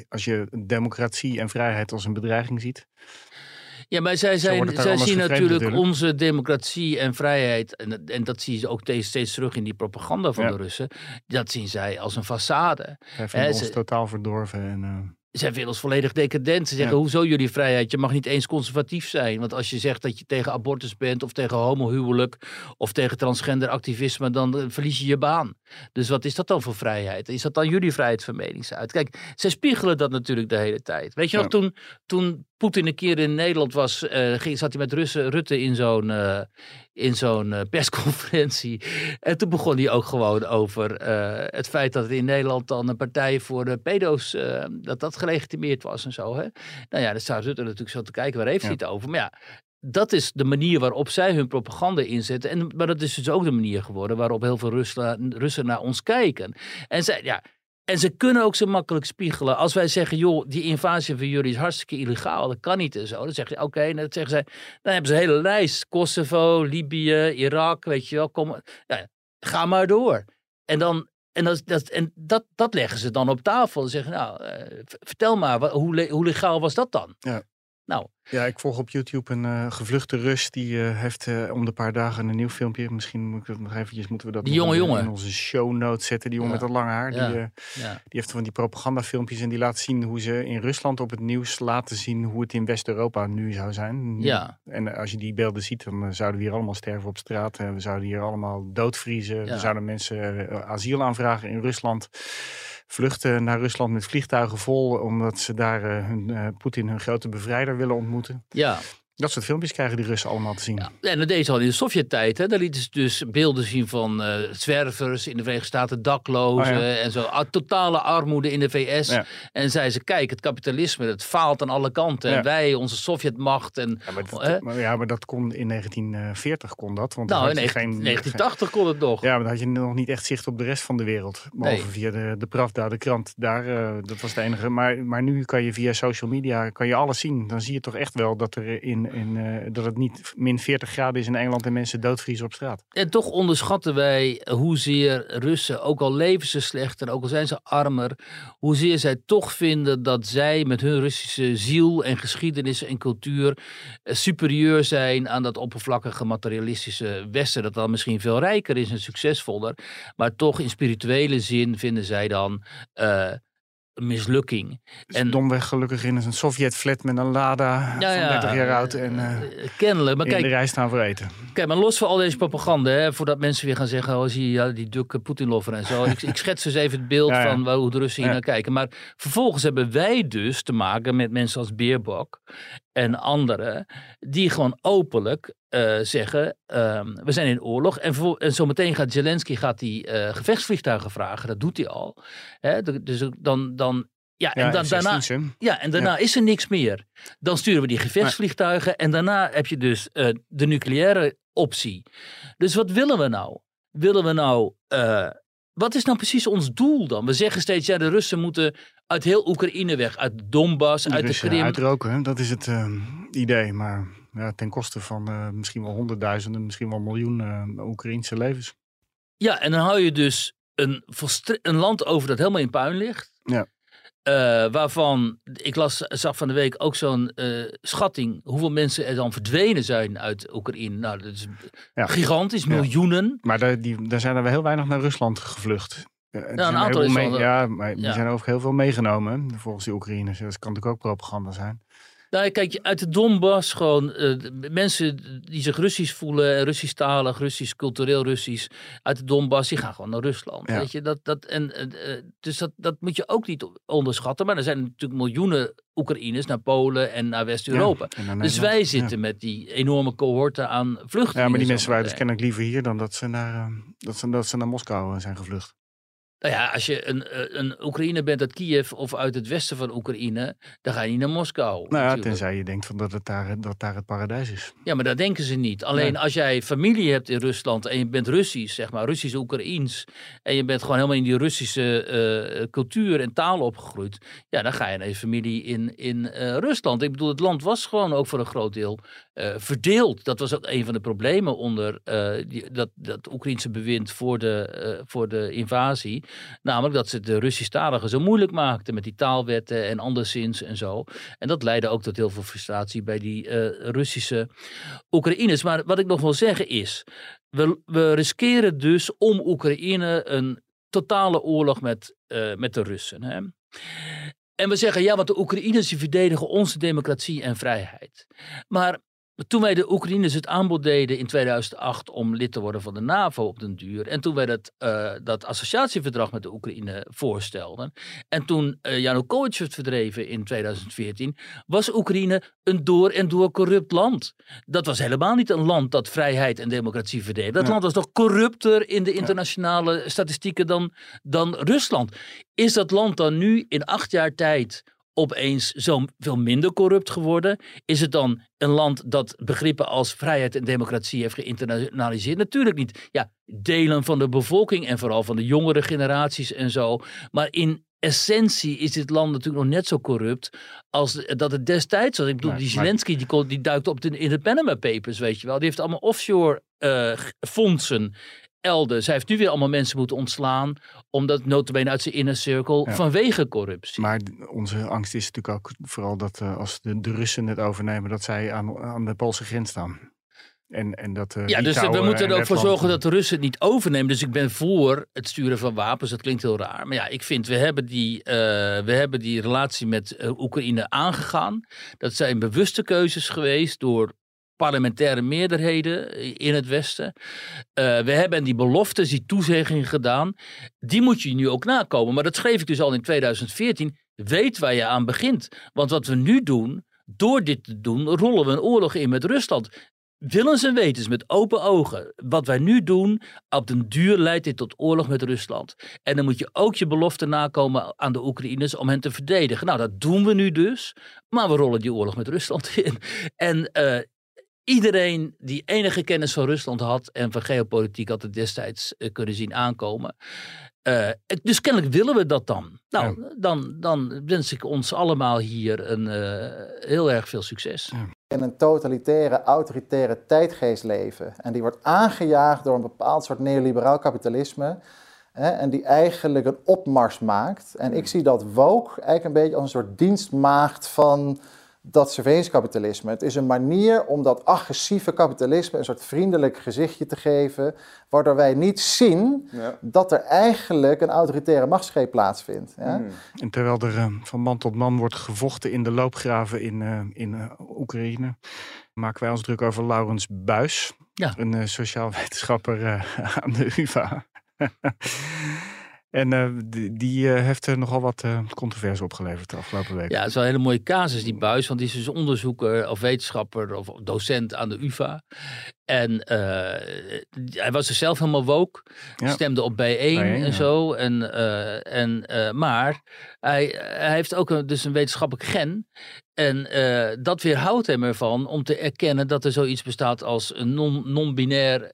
als je democratie en vrijheid als een bedreiging ziet. Ja, maar zij, zijn, zij zien natuurlijk natuurlijk. onze democratie en vrijheid, en, en dat zie je ook steeds, steeds terug in die propaganda van Ja. de Russen, dat zien zij als een façade. Wij vinden Hè, ons ze- totaal verdorven. En, eh, zijn inmiddels volledig decadent. Ze zeggen, Ja. hoezo jullie vrijheid? Je mag niet eens conservatief zijn. Want als je zegt dat je tegen abortus bent... of tegen homohuwelijk... of tegen transgender activisme... dan eh, verlies je je baan. Dus wat is dat dan voor vrijheid? Is dat dan jullie vrijheid van meningsuit? Kijk, zij spiegelen dat natuurlijk de hele tijd. Weet je Ja. nog, toen, toen Poetin een keer in Nederland was... eh, ging, zat hij met Russen, Rutte in zo'n... eh, in zo'n eh, persconferentie. En toen begon hij ook gewoon over het feit dat er in Nederland dan een partij voor de pedo's, dat dat gelegitimeerd was en zo. Hè? Nou ja, dan staat Rutte natuurlijk zo te kijken, waar heeft hij het over? Maar ja, dat is de manier waarop zij hun propaganda inzetten. En, maar dat is dus ook de manier geworden waarop heel veel Russen, Russen naar ons kijken. En zij, ja, en ze kunnen ook zo makkelijk spiegelen. Als wij zeggen, joh, die invasie van jullie is hartstikke illegaal. Dat kan niet en zo. Dan zeg je, oké, dan zeggen zij. Dan hebben ze een hele lijst. Kosovo, Libië, Irak, weet je wel. Kom, ja, ga maar door. En dan... En, dat, dat, en dat, dat leggen ze dan op tafel. En zeggen, nou, eh, vertel maar, wat, hoe, hoe legaal was dat dan? Ja. Nou, Ja, ik volg op YouTube een eh, gevluchte Rus. Die eh, heeft eh, om de paar dagen een nieuw filmpje. Misschien moet ik dat nog eventjes, moeten we dat Die jonge in, jongen. in onze show notes zetten. Die jongen Ja. met dat lange haar. Ja. Die, ja. die heeft van die propagandafilmpjes. En die laat zien hoe ze in Rusland op het nieuws laten zien hoe het in West-Europa nu zou zijn. Nu. Ja. En als je die beelden ziet, dan zouden we hier allemaal sterven op straat. Eh, we zouden hier allemaal doodvriezen. We zouden mensen asiel aanvragen in Rusland. Vluchten naar Rusland met vliegtuigen vol, omdat ze daar eh, hun, eh, Poetin hun grote bevrijder willen ontmoeten. ja. Dat soort filmpjes krijgen die Russen allemaal te zien. Ja, en dat deed ze al in de Sovjet-tijd. Daar lieten ze dus beelden zien van eh, zwervers in de Verenigde Staten, daklozen Oh ja. en zo. Ah, totale armoede in de VS. Ja. En zei ze, kijk, het kapitalisme, het faalt aan alle kanten. En wij, onze Sovjetmacht. En, Ja, maar dat, maar, ja, maar dat kon in 1940 kon dat. Want nou, in had je 19- geen, 1980 kon het nog. Ja, maar dan had je nog niet echt zicht op de rest van de wereld. Behalve Nee. via de, de Pravda, de krant. Daar, eh, dat was de enige. Maar, maar nu kan je via social media kan je alles zien. Dan zie je toch echt wel dat, er in, eh, dat het niet min 40 graden is in Engeland en mensen doodvriezen op straat. En toch onderschatten wij hoezeer Russen, ook al leven ze slechter, ook al zijn ze armer, hoezeer zij toch vinden dat zij met hun Russische ziel en geschiedenis en cultuur eh, superieur zijn aan dat oppervlakkige materialistische Westen, dat dan misschien veel rijker is en succesvoller, maar toch in spirituele zin vinden zij dan eh, mislukking. Dus En- domweg gelukkig in een Sovjet-flat met een Lada van 30 jaar oud en eh, kennelijk. Maar in kijk, de rij staan voor eten. Kijk, maar los van al deze propaganda, hè, voordat mensen weer gaan zeggen, oh zie je ja, die dukke Poetinlover en zo. ik, ik schets dus even het beeld Ja, ja. van waar- hoe de Russen hier Ja. naar kijken. Maar vervolgens hebben wij dus te maken met mensen als Beerbok en anderen, die gewoon openlijk eh, zeggen, ehm, we zijn in oorlog. En, vervol- en zometeen gaat Zelensky gaat die, eh, gevechtsvliegtuigen vragen, dat doet hij al. Hè, dus dan, dan ja, en Ja, dan, daarna, F-16's, hè? ja, en daarna is er niks meer. Dan sturen we die gevechtsvliegtuigen en daarna heb je dus eh, de nucleaire optie. Dus wat willen we nou? Willen we nou. Wat is nou precies ons doel dan? We zeggen steeds, ja, de Russen moeten uit heel Oekraïne weg, uit de Donbass, uit de Krim. Uitroken, dat is het eh, idee. Maar ja, ten koste van eh, misschien wel honderdduizenden, misschien wel miljoen eh Oekraïnse levens. Ja, en dan hou je dus een, een land over dat helemaal in puin ligt. Ja. Eh, waarvan, ik las, zag van de week ook zo'n eh, schatting, hoeveel mensen er dan verdwenen zijn uit Oekraïne. Nou, dat is Ja. gigantisch, Ja. miljoenen. Maar daar, die, daar zijn er wel heel weinig naar Rusland gevlucht. Ja, er een zijn aantal mee- eh, Ja, maar die zijn ook heel veel meegenomen, volgens de Oekraïners. Dat kan natuurlijk ook propaganda zijn. Nou, kijk, uit de Donbass gewoon eh, mensen die zich Russisch voelen, Russisch-talig, Russisch, cultureel Russisch, uit de Donbass, die gaan gewoon naar Rusland. Ja. Weet je, dat, dat, en, eh, eh, dus dat, dat moet je ook niet onderschatten. Maar er zijn natuurlijk miljoenen Oekraïners naar Polen en naar West-Europa. Ja, Dus wij zitten met die enorme cohorten aan vluchtelingen. Ja, maar die mensen waren dus kennelijk liever hier dan dat ze naar, dat ze, dat ze naar Moskou zijn gevlucht. Nou ja, als je een, eh, een Oekraïner bent uit Kiev of uit het westen van Oekraïne, dan ga je niet naar Moskou. Nou ja, natuurlijk. tenzij je denkt van dat, het daar, dat daar het paradijs is. Ja, maar dat denken ze niet. Alleen Nee. als jij familie hebt in Rusland en je bent Russisch, zeg maar, Russisch-Oekraïens, en je bent gewoon helemaal in die Russische eh, cultuur en taal opgegroeid, ja, dan ga je naar je familie in, in eh, Rusland. Ik bedoel, het land was gewoon ook voor een groot deel verdeeld. Dat was ook een van de problemen onder die, dat, dat Oekraïnse bewind voor de, voor de invasie. Namelijk dat ze de Russisch-taligen zo moeilijk maakten met die taalwetten en anderszins en zo. En dat leidde ook tot heel veel frustratie bij die eh, Russische Oekraïners. Maar wat ik nog wil zeggen is, we, we riskeren dus om Oekraïne een totale oorlog met, eh, met de Russen. Hè? En we zeggen, ja, want de Oekraïners verdedigen onze democratie en vrijheid. Maar toen wij de Oekraïners het aanbod deden in 2008 om lid te worden van de NAVO op den duur. En toen wij dat, eh, dat associatieverdrag met de Oekraïne voorstelden. En toen uh, Janukovic werd verdreven in 2014. Was Oekraïne een door en door corrupt land. Dat was helemaal niet een land dat vrijheid en democratie verdedigde. Dat land was nog corrupter in de internationale statistieken dan, dan Rusland. Is dat land dan nu in acht jaar tijd opeens zo veel minder corrupt geworden? Is het dan een land dat begrippen als vrijheid en democratie heeft geïnternaliseerd? Natuurlijk niet. Ja, delen van de bevolking en vooral van de jongere generaties en zo. Maar in essentie is dit land natuurlijk nog net zo corrupt als dat het destijds was. Ik bedoel, die Zelensky die, die duikt op in de Panama Papers, weet je wel. Die heeft allemaal offshore uh, fondsen elders. Hij heeft nu weer allemaal mensen moeten ontslaan, omdat notabene uit zijn inner circle vanwege corruptie. Maar onze angst is natuurlijk ook vooral dat uh, als de, de, Russen het overnemen, dat zij aan, aan de Poolse grens staan. En, en dat, uh, ja, dus we moeten er ook voor zorgen dat de Russen het niet overnemen. Dus ik ben voor het sturen van wapens. Dat klinkt heel raar. Maar ja, ik vind, we hebben die, uh, we hebben die relatie met Oekraïne aangegaan. Dat zijn bewuste keuzes geweest door parlementaire meerderheden in het Westen. Uh, we hebben die beloftes, die toezeggingen gedaan. Die moet je nu ook nakomen. Maar dat schreef ik dus al in 2014. Weet waar je aan begint. Want wat we nu doen, door dit te doen, rollen we een oorlog in met Rusland. Willens en wetens met open ogen. Wat wij nu doen, op den duur leidt dit tot oorlog met Rusland. En dan moet je ook je belofte nakomen aan de Oekraïners om hen te verdedigen. Nou, dat doen we nu dus. Maar we rollen die oorlog met Rusland in. En uh, iedereen die enige kennis van Rusland had en van geopolitiek had het destijds uh, kunnen zien aankomen. Uh, dus kennelijk willen we dat dan. Nou, ja. dan, dan wens ik ons allemaal hier een, uh, heel erg veel succes. Ja. In een totalitaire, autoritaire tijdgeest leven. En die wordt aangejaagd door een bepaald soort neoliberaal kapitalisme. Hè, en die eigenlijk een opmars maakt. En ik zie dat woke eigenlijk een beetje als een soort dienstmaagd van dat surveillancekapitalisme. Het is een manier om dat agressieve kapitalisme een soort vriendelijk gezichtje te geven, waardoor wij niet zien ja. dat er eigenlijk een autoritaire machtsgreep plaatsvindt. Ja? Mm. En terwijl er uh, van man tot man wordt gevochten in de loopgraven in, uh, in uh, Oekraïne, maken wij ons druk over Laurens Buis, ja. een sociaal wetenschapper aan de UvA. En uh, die, die uh, heeft uh, nogal wat controverse opgeleverd de afgelopen week. Ja, het is wel een hele mooie casus, die buis. Want die is dus onderzoeker of wetenschapper of docent aan de UvA. En hij was er zelf helemaal woke. Ja. Stemde op B1 B1 en ja. zo. En, en, maar hij, hij heeft ook een, dus een wetenschappelijk gen. En dat weerhoudt hem ervan om te erkennen dat er zoiets bestaat als een non-binair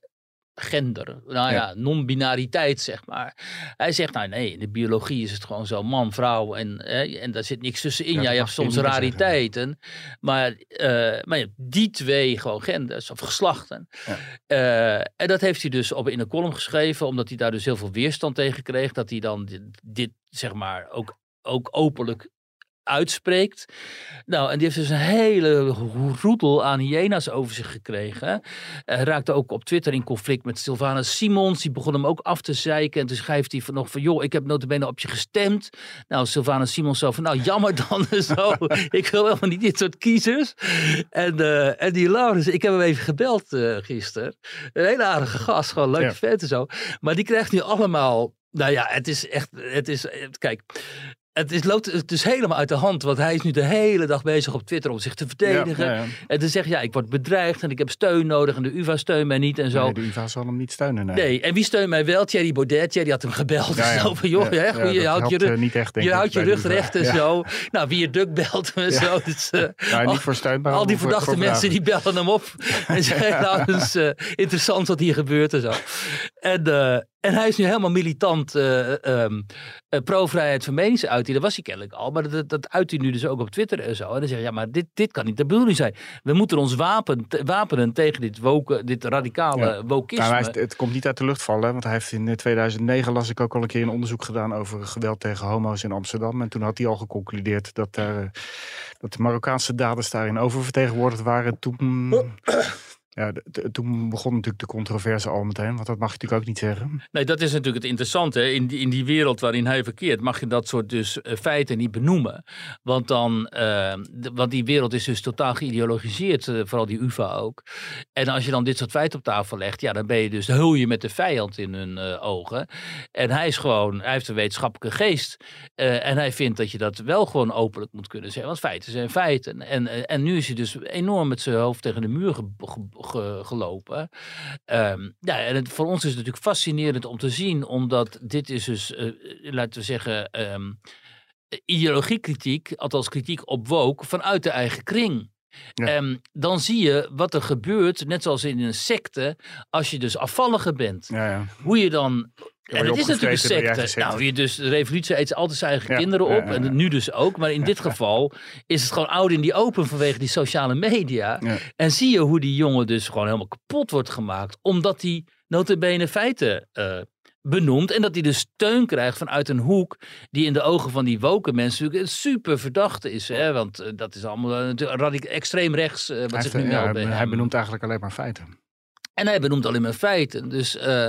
gender, nou ja, ja non-binariteit zeg maar. Hij zegt, nou nee, in de biologie is het gewoon zo man, vrouw en, eh, en daar zit niks tussenin. Ja, ja je hebt soms rariteiten, maar, uh, maar die twee gewoon genders of geslachten. Ja. Uh, en dat heeft hij dus op in een column geschreven, omdat hij daar dus heel veel weerstand tegen kreeg, dat hij dan dit, dit zeg maar ook, ook openlijk uitspreekt. Nou, en die heeft dus een hele roedel aan hyena's over zich gekregen. Hij raakte ook op Twitter in conflict met Sylvana Simons. Die begon hem ook af te zeiken. En toen schrijft hij van nog van, joh, ik heb notabene op je gestemd. Nou, Sylvana Simons zo van, nou, jammer dan zo. ik wil helemaal niet dit soort kiezers. En, uh, en die Laurens, ik heb hem even gebeld uh, gisteren. Een hele aardige gast, gewoon leuk ja. vet en zo. Maar die krijgt nu allemaal nou ja, het is echt, het is, kijk, het is, loopt dus helemaal uit de hand. Want hij is nu de hele dag bezig op Twitter om zich te verdedigen. Ja, ja, ja. En te zeggen, ja, ik word bedreigd en ik heb steun nodig. En de UvA steunt mij niet en zo. Nee, de UvA zal hem niet steunen. Nee, nee. en wie steunt mij wel? Thierry Baudet. Thierry had hem gebeld. Ja, zo van, joh, hè, goeie, je houdt je, rug, echt, je, houdt je rug recht en zo. Nou, wie je duk belt en zo. Dus, uh, nou, niet voor steun, al die verdachte voor mensen die bellen hem op. en zeggen, nou, dat is uh, interessant wat hier gebeurt en zo. En, uh, en hij is nu helemaal militant uh, um, uh, pro-vrijheid van meningsuiting. Dat was hij kennelijk al. Maar dat, dat uit hij nu dus ook op Twitter en zo. En dan zeg je, ja, maar dit, dit kan niet de bedoeling zijn. We moeten ons wapen, wapenen tegen dit, woke, dit radicale ja. wokisme. Nou, hij, het komt niet uit de lucht vallen. Want hij heeft in 2009, las ik ook al een keer een onderzoek gedaan over geweld tegen homo's in Amsterdam. En toen had hij al geconcludeerd dat, daar, dat de Marokkaanse daders daarin oververtegenwoordigd waren. Toen Ja, toen begon natuurlijk de controverse al meteen, want dat mag je natuurlijk ook niet zeggen. Nee, dat is natuurlijk het interessante. In die, in die wereld waarin hij verkeert, mag je dat soort dus eh, feiten niet benoemen. Want, dan, eh, want die wereld is dus totaal geïdeologiseerd, eh, vooral die UvA ook. En als je dan dit soort feiten op tafel legt, ja, dan ben je dus, hul je met de vijand in hun ogen. En hij is gewoon, hij heeft een wetenschappelijke geest. en hij vindt dat je dat wel gewoon openlijk moet kunnen zeggen. Want feiten zijn feiten. En, en nu is hij dus enorm met zijn hoofd tegen de muur ge- ge- gelopen. Ehm, ja, en voor ons is het natuurlijk fascinerend om te zien, omdat dit is dus, eh, laten we zeggen, ehm ideologiekritiek, althans kritiek op woke, vanuit de eigen kring. Ja. Ehm, dan zie je wat er gebeurt, net zoals in een secte, als je dus afvallige bent. Ja, ja. Hoe je dan. En het is natuurlijk een secte. secte. Nou, je dus, de revolutie eet altijd zijn eigen kinderen op. En nu dus ook. Maar in dit geval is het gewoon oud in die open vanwege die sociale media. En zie je hoe die jongen dus gewoon helemaal kapot wordt gemaakt. Omdat hij notabene feiten eh, benoemt. En dat hij dus steun krijgt vanuit een hoek die in de ogen van die woke mensen natuurlijk een super verdachte is. Hè? Want eh, dat is allemaal natuurlijk radic- extreem rechts eh, wat Hij, zich nu meldt hij benoemt eigenlijk alleen maar feiten. En hij benoemt alleen maar feiten. Dus, eh,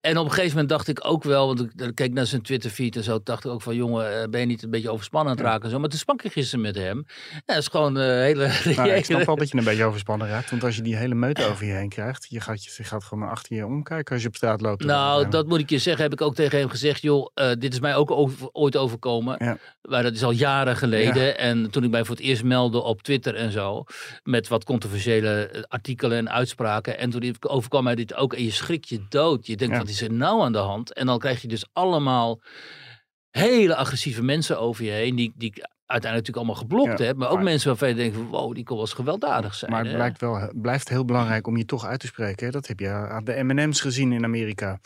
en op een gegeven moment dacht ik ook wel, want ik keek naar zijn Twitter-feed en zo, dacht ik ook van, jongen, eh, ben je niet een beetje overspannen aan het raken? en Zo. Maar toen sprak ik gisteren met hem. Ja, dat is gewoon een hele... Nou, ik snap wel dat je een beetje overspannen raakt. Want als je die hele meute over je heen krijgt, je gaat, je, je gaat gewoon achter je omkijken als je op straat loopt. Nou, dat moet ik je zeggen, heb ik ook tegen hem gezegd, joh, eh, dit is mij ook over- ooit overkomen. Ja. Maar dat is al jaren geleden. En toen ik mij voor het eerst meldde op Twitter en zo, met wat controversiële eh, artikelen en uitspraken. En toen overkwam mij dit ook en je schrikt je dood. Je denkt, Ja. wat is er nou aan de hand? En dan krijg je dus allemaal hele agressieve mensen over je heen, die, die uiteindelijk natuurlijk allemaal geblokt Ja, heb. Maar ook maar- mensen waarvan je denkt, van, wow, die kon wel eens gewelddadig zijn. Maar het hè? blijkt wel, blijft heel belangrijk om je toch uit te spreken. hè. Dat heb je aan de M&M's gezien in Amerika.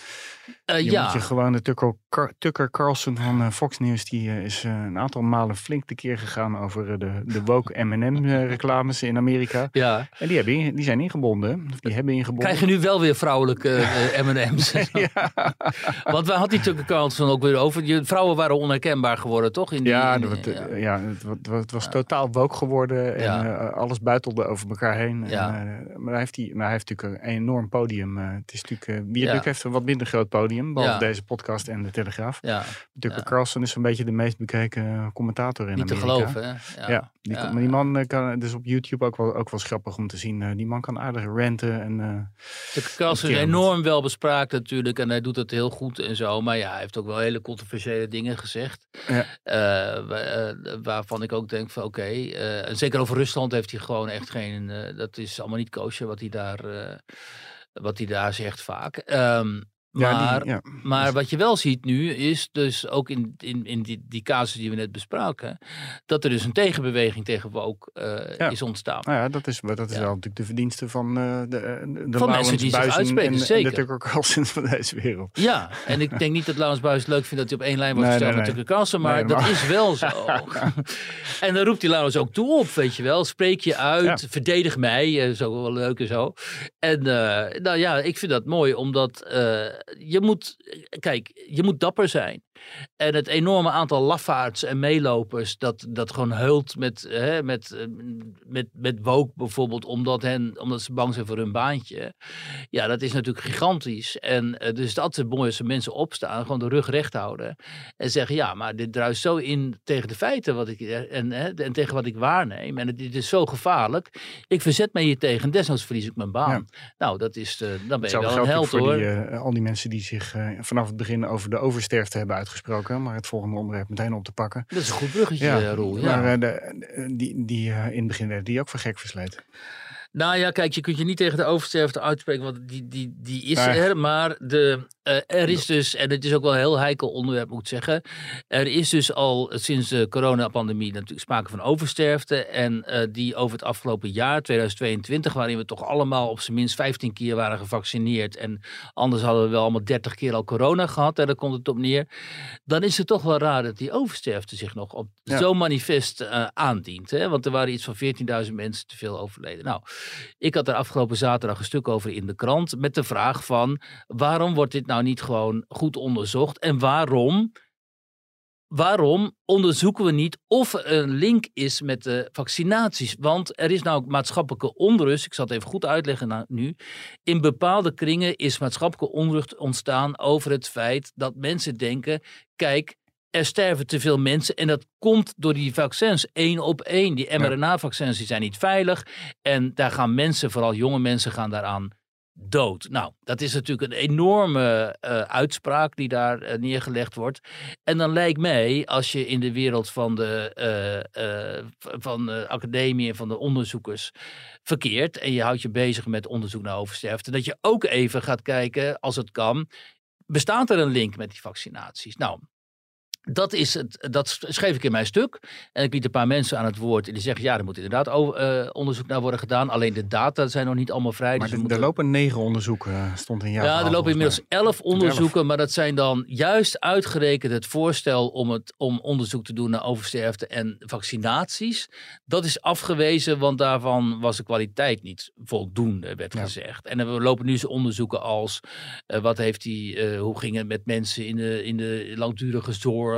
Eh, Je ja. moet je gewoon de Tucker, Car- Tucker Carlson van eh, Fox News, die eh, is een aantal malen flink tekeer gegaan over de, de woke M&M reclames in Amerika. ja. En die, hebben, in- die zijn ingebonden, of die hebben ingebonden. Krijg je nu wel weer vrouwelijke M&M's? Want waar had die Tucker Carlson ook weer over? Die vrouwen waren onherkenbaar geworden, toch? In die, Ja, dat, ja. eh, ja, het, het was totaal woke geworden en Ja. eh, alles buitelde over elkaar heen. Ja. En, eh, maar, hij heeft die, maar hij heeft natuurlijk een enorm podium. het is natuurlijk, Wierduk heeft een wat minder groot podium, behalve deze podcast en de Telegraaf. ja, Tucker. Carlson is een beetje de meest bekeken commentator in niet te Amerika. geloven, hè? Ja, die, maar die man kan, dus op YouTube ook wel, ook wel grappig om te zien. die man kan aardig ranten en Tucker Carlson is enorm wel bespraakt natuurlijk en hij doet het heel goed en zo. Maar ja, hij heeft ook wel hele controversiële dingen gezegd. Ja. Waarvan ik ook denk van oké, eh, en zeker over Rusland heeft hij gewoon echt geen, eh, dat is allemaal niet koosje wat hij daar, eh, wat hij daar zegt vaak. Ja, die- maar ja. Maar wat je wel ziet nu is dus ook in, in, in die, die casus die we net bespraken, dat er dus een tegenbeweging tegen woke eh, Ja. is ontstaan. Nou ja, dat is, dat is wel natuurlijk de verdienste van eh, de, de, de Van mensen die zich uitspreken, en, zeker. de Tucker Carlson van deze wereld. Ja, en ik denk niet dat Laurens Buis leuk vindt dat hij op één lijn wordt Nee, gesteld nee, met nee. Tucker Carlson, maar dat maar- is wel zo. en dan roept hij Laurens ook toe op, weet je wel. Spreek je uit, verdedig mij, eh, zo wel leuk en zo. En eh, nou ja, ik vind dat mooi, omdat eh, je moet, kijk, je moet dapper zijn. En het enorme aantal lafaards en meelopers dat, dat gewoon heult met, hè, met, eh, met, met woke bijvoorbeeld, omdat, hen, omdat ze bang zijn voor hun baantje. Ja, dat is natuurlijk gigantisch. En eh, dus het is altijd mooi als mensen opstaan, gewoon de rug recht houden. En zeggen, ja, maar dit druist zo in tegen de feiten wat ik, eh, en, hè, en tegen wat ik waarneem. En het, dit is zo gevaarlijk. Ik verzet me hier tegen, desnoods verlies ik mijn baan. Nou, dat is, dan ben je wel een held hoor. die, al die mensen die zich vanaf het begin over de oversterfte hebben uitgesproken. Maar het volgende onderwerp meteen op te pakken. dat is een goed bruggetje, eh, Roel. Ja. Maar eh, de, eh, die, die in het begin werden die ook voor gek versleten. Nou ja, kijk, je kunt je niet tegen de oversterfte uitspreken, want die, die, die is er. Maar de, er is dus, en het is ook wel een heel heikel onderwerp, moet ik zeggen. Er is dus al sinds de coronapandemie natuurlijk sprake van oversterfte. En eh, die over het afgelopen jaar, 2022, waarin we toch allemaal op zijn minst 15 keer waren gevaccineerd. En anders hadden we wel allemaal 30 keer al corona gehad, en daar komt het op neer. Dan is het toch wel raar dat die oversterfte zich nog op Ja. zo manifest eh, aandient. Hè? Want er waren iets van 14.000 mensen te veel overleden. Nou, ik had er afgelopen zaterdag een stuk over in de krant met de vraag van waarom wordt dit nou niet gewoon goed onderzocht en waarom waarom onderzoeken we niet of er een link is met de vaccinaties? Want er is nou maatschappelijke onrust. Ik zal het even goed uitleggen nou, nu. In bepaalde kringen is maatschappelijke onrust ontstaan over het feit dat mensen denken: kijk, er sterven te veel mensen en dat komt door die vaccins één op één. Die mRNA-vaccins die zijn niet veilig en daar gaan mensen, vooral jonge mensen, gaan daaraan dood. Nou, dat is natuurlijk een enorme uh, uitspraak die daar uh, neergelegd wordt. En dan lijkt mij, als je in de wereld van de, uh, van de academie en van de onderzoekers verkeert en je houdt je bezig met onderzoek naar oversterfte, dat je ook even gaat kijken, als het kan, bestaat er een link met die vaccinaties? Nou, dat, is het, dat schreef ik in mijn stuk. En ik liet een paar mensen aan het woord. En die zeggen, ja, er moet inderdaad over, uh, onderzoek naar worden gedaan. Alleen de data zijn nog niet allemaal vrij. Maar dus er moeten... lopen negen onderzoeken, eh, stond in jouw Ja, er lopen inmiddels elf onderzoeken. Maar dat zijn dan juist uitgerekend het voorstel om, het, om onderzoek te doen naar oversterfte en vaccinaties. Dat is afgewezen, want daarvan was de kwaliteit niet voldoende, werd ja. gezegd. En we lopen nu onderzoeken als, uh, wat heeft die, hoe ging het met mensen in de, in de langdurige zorg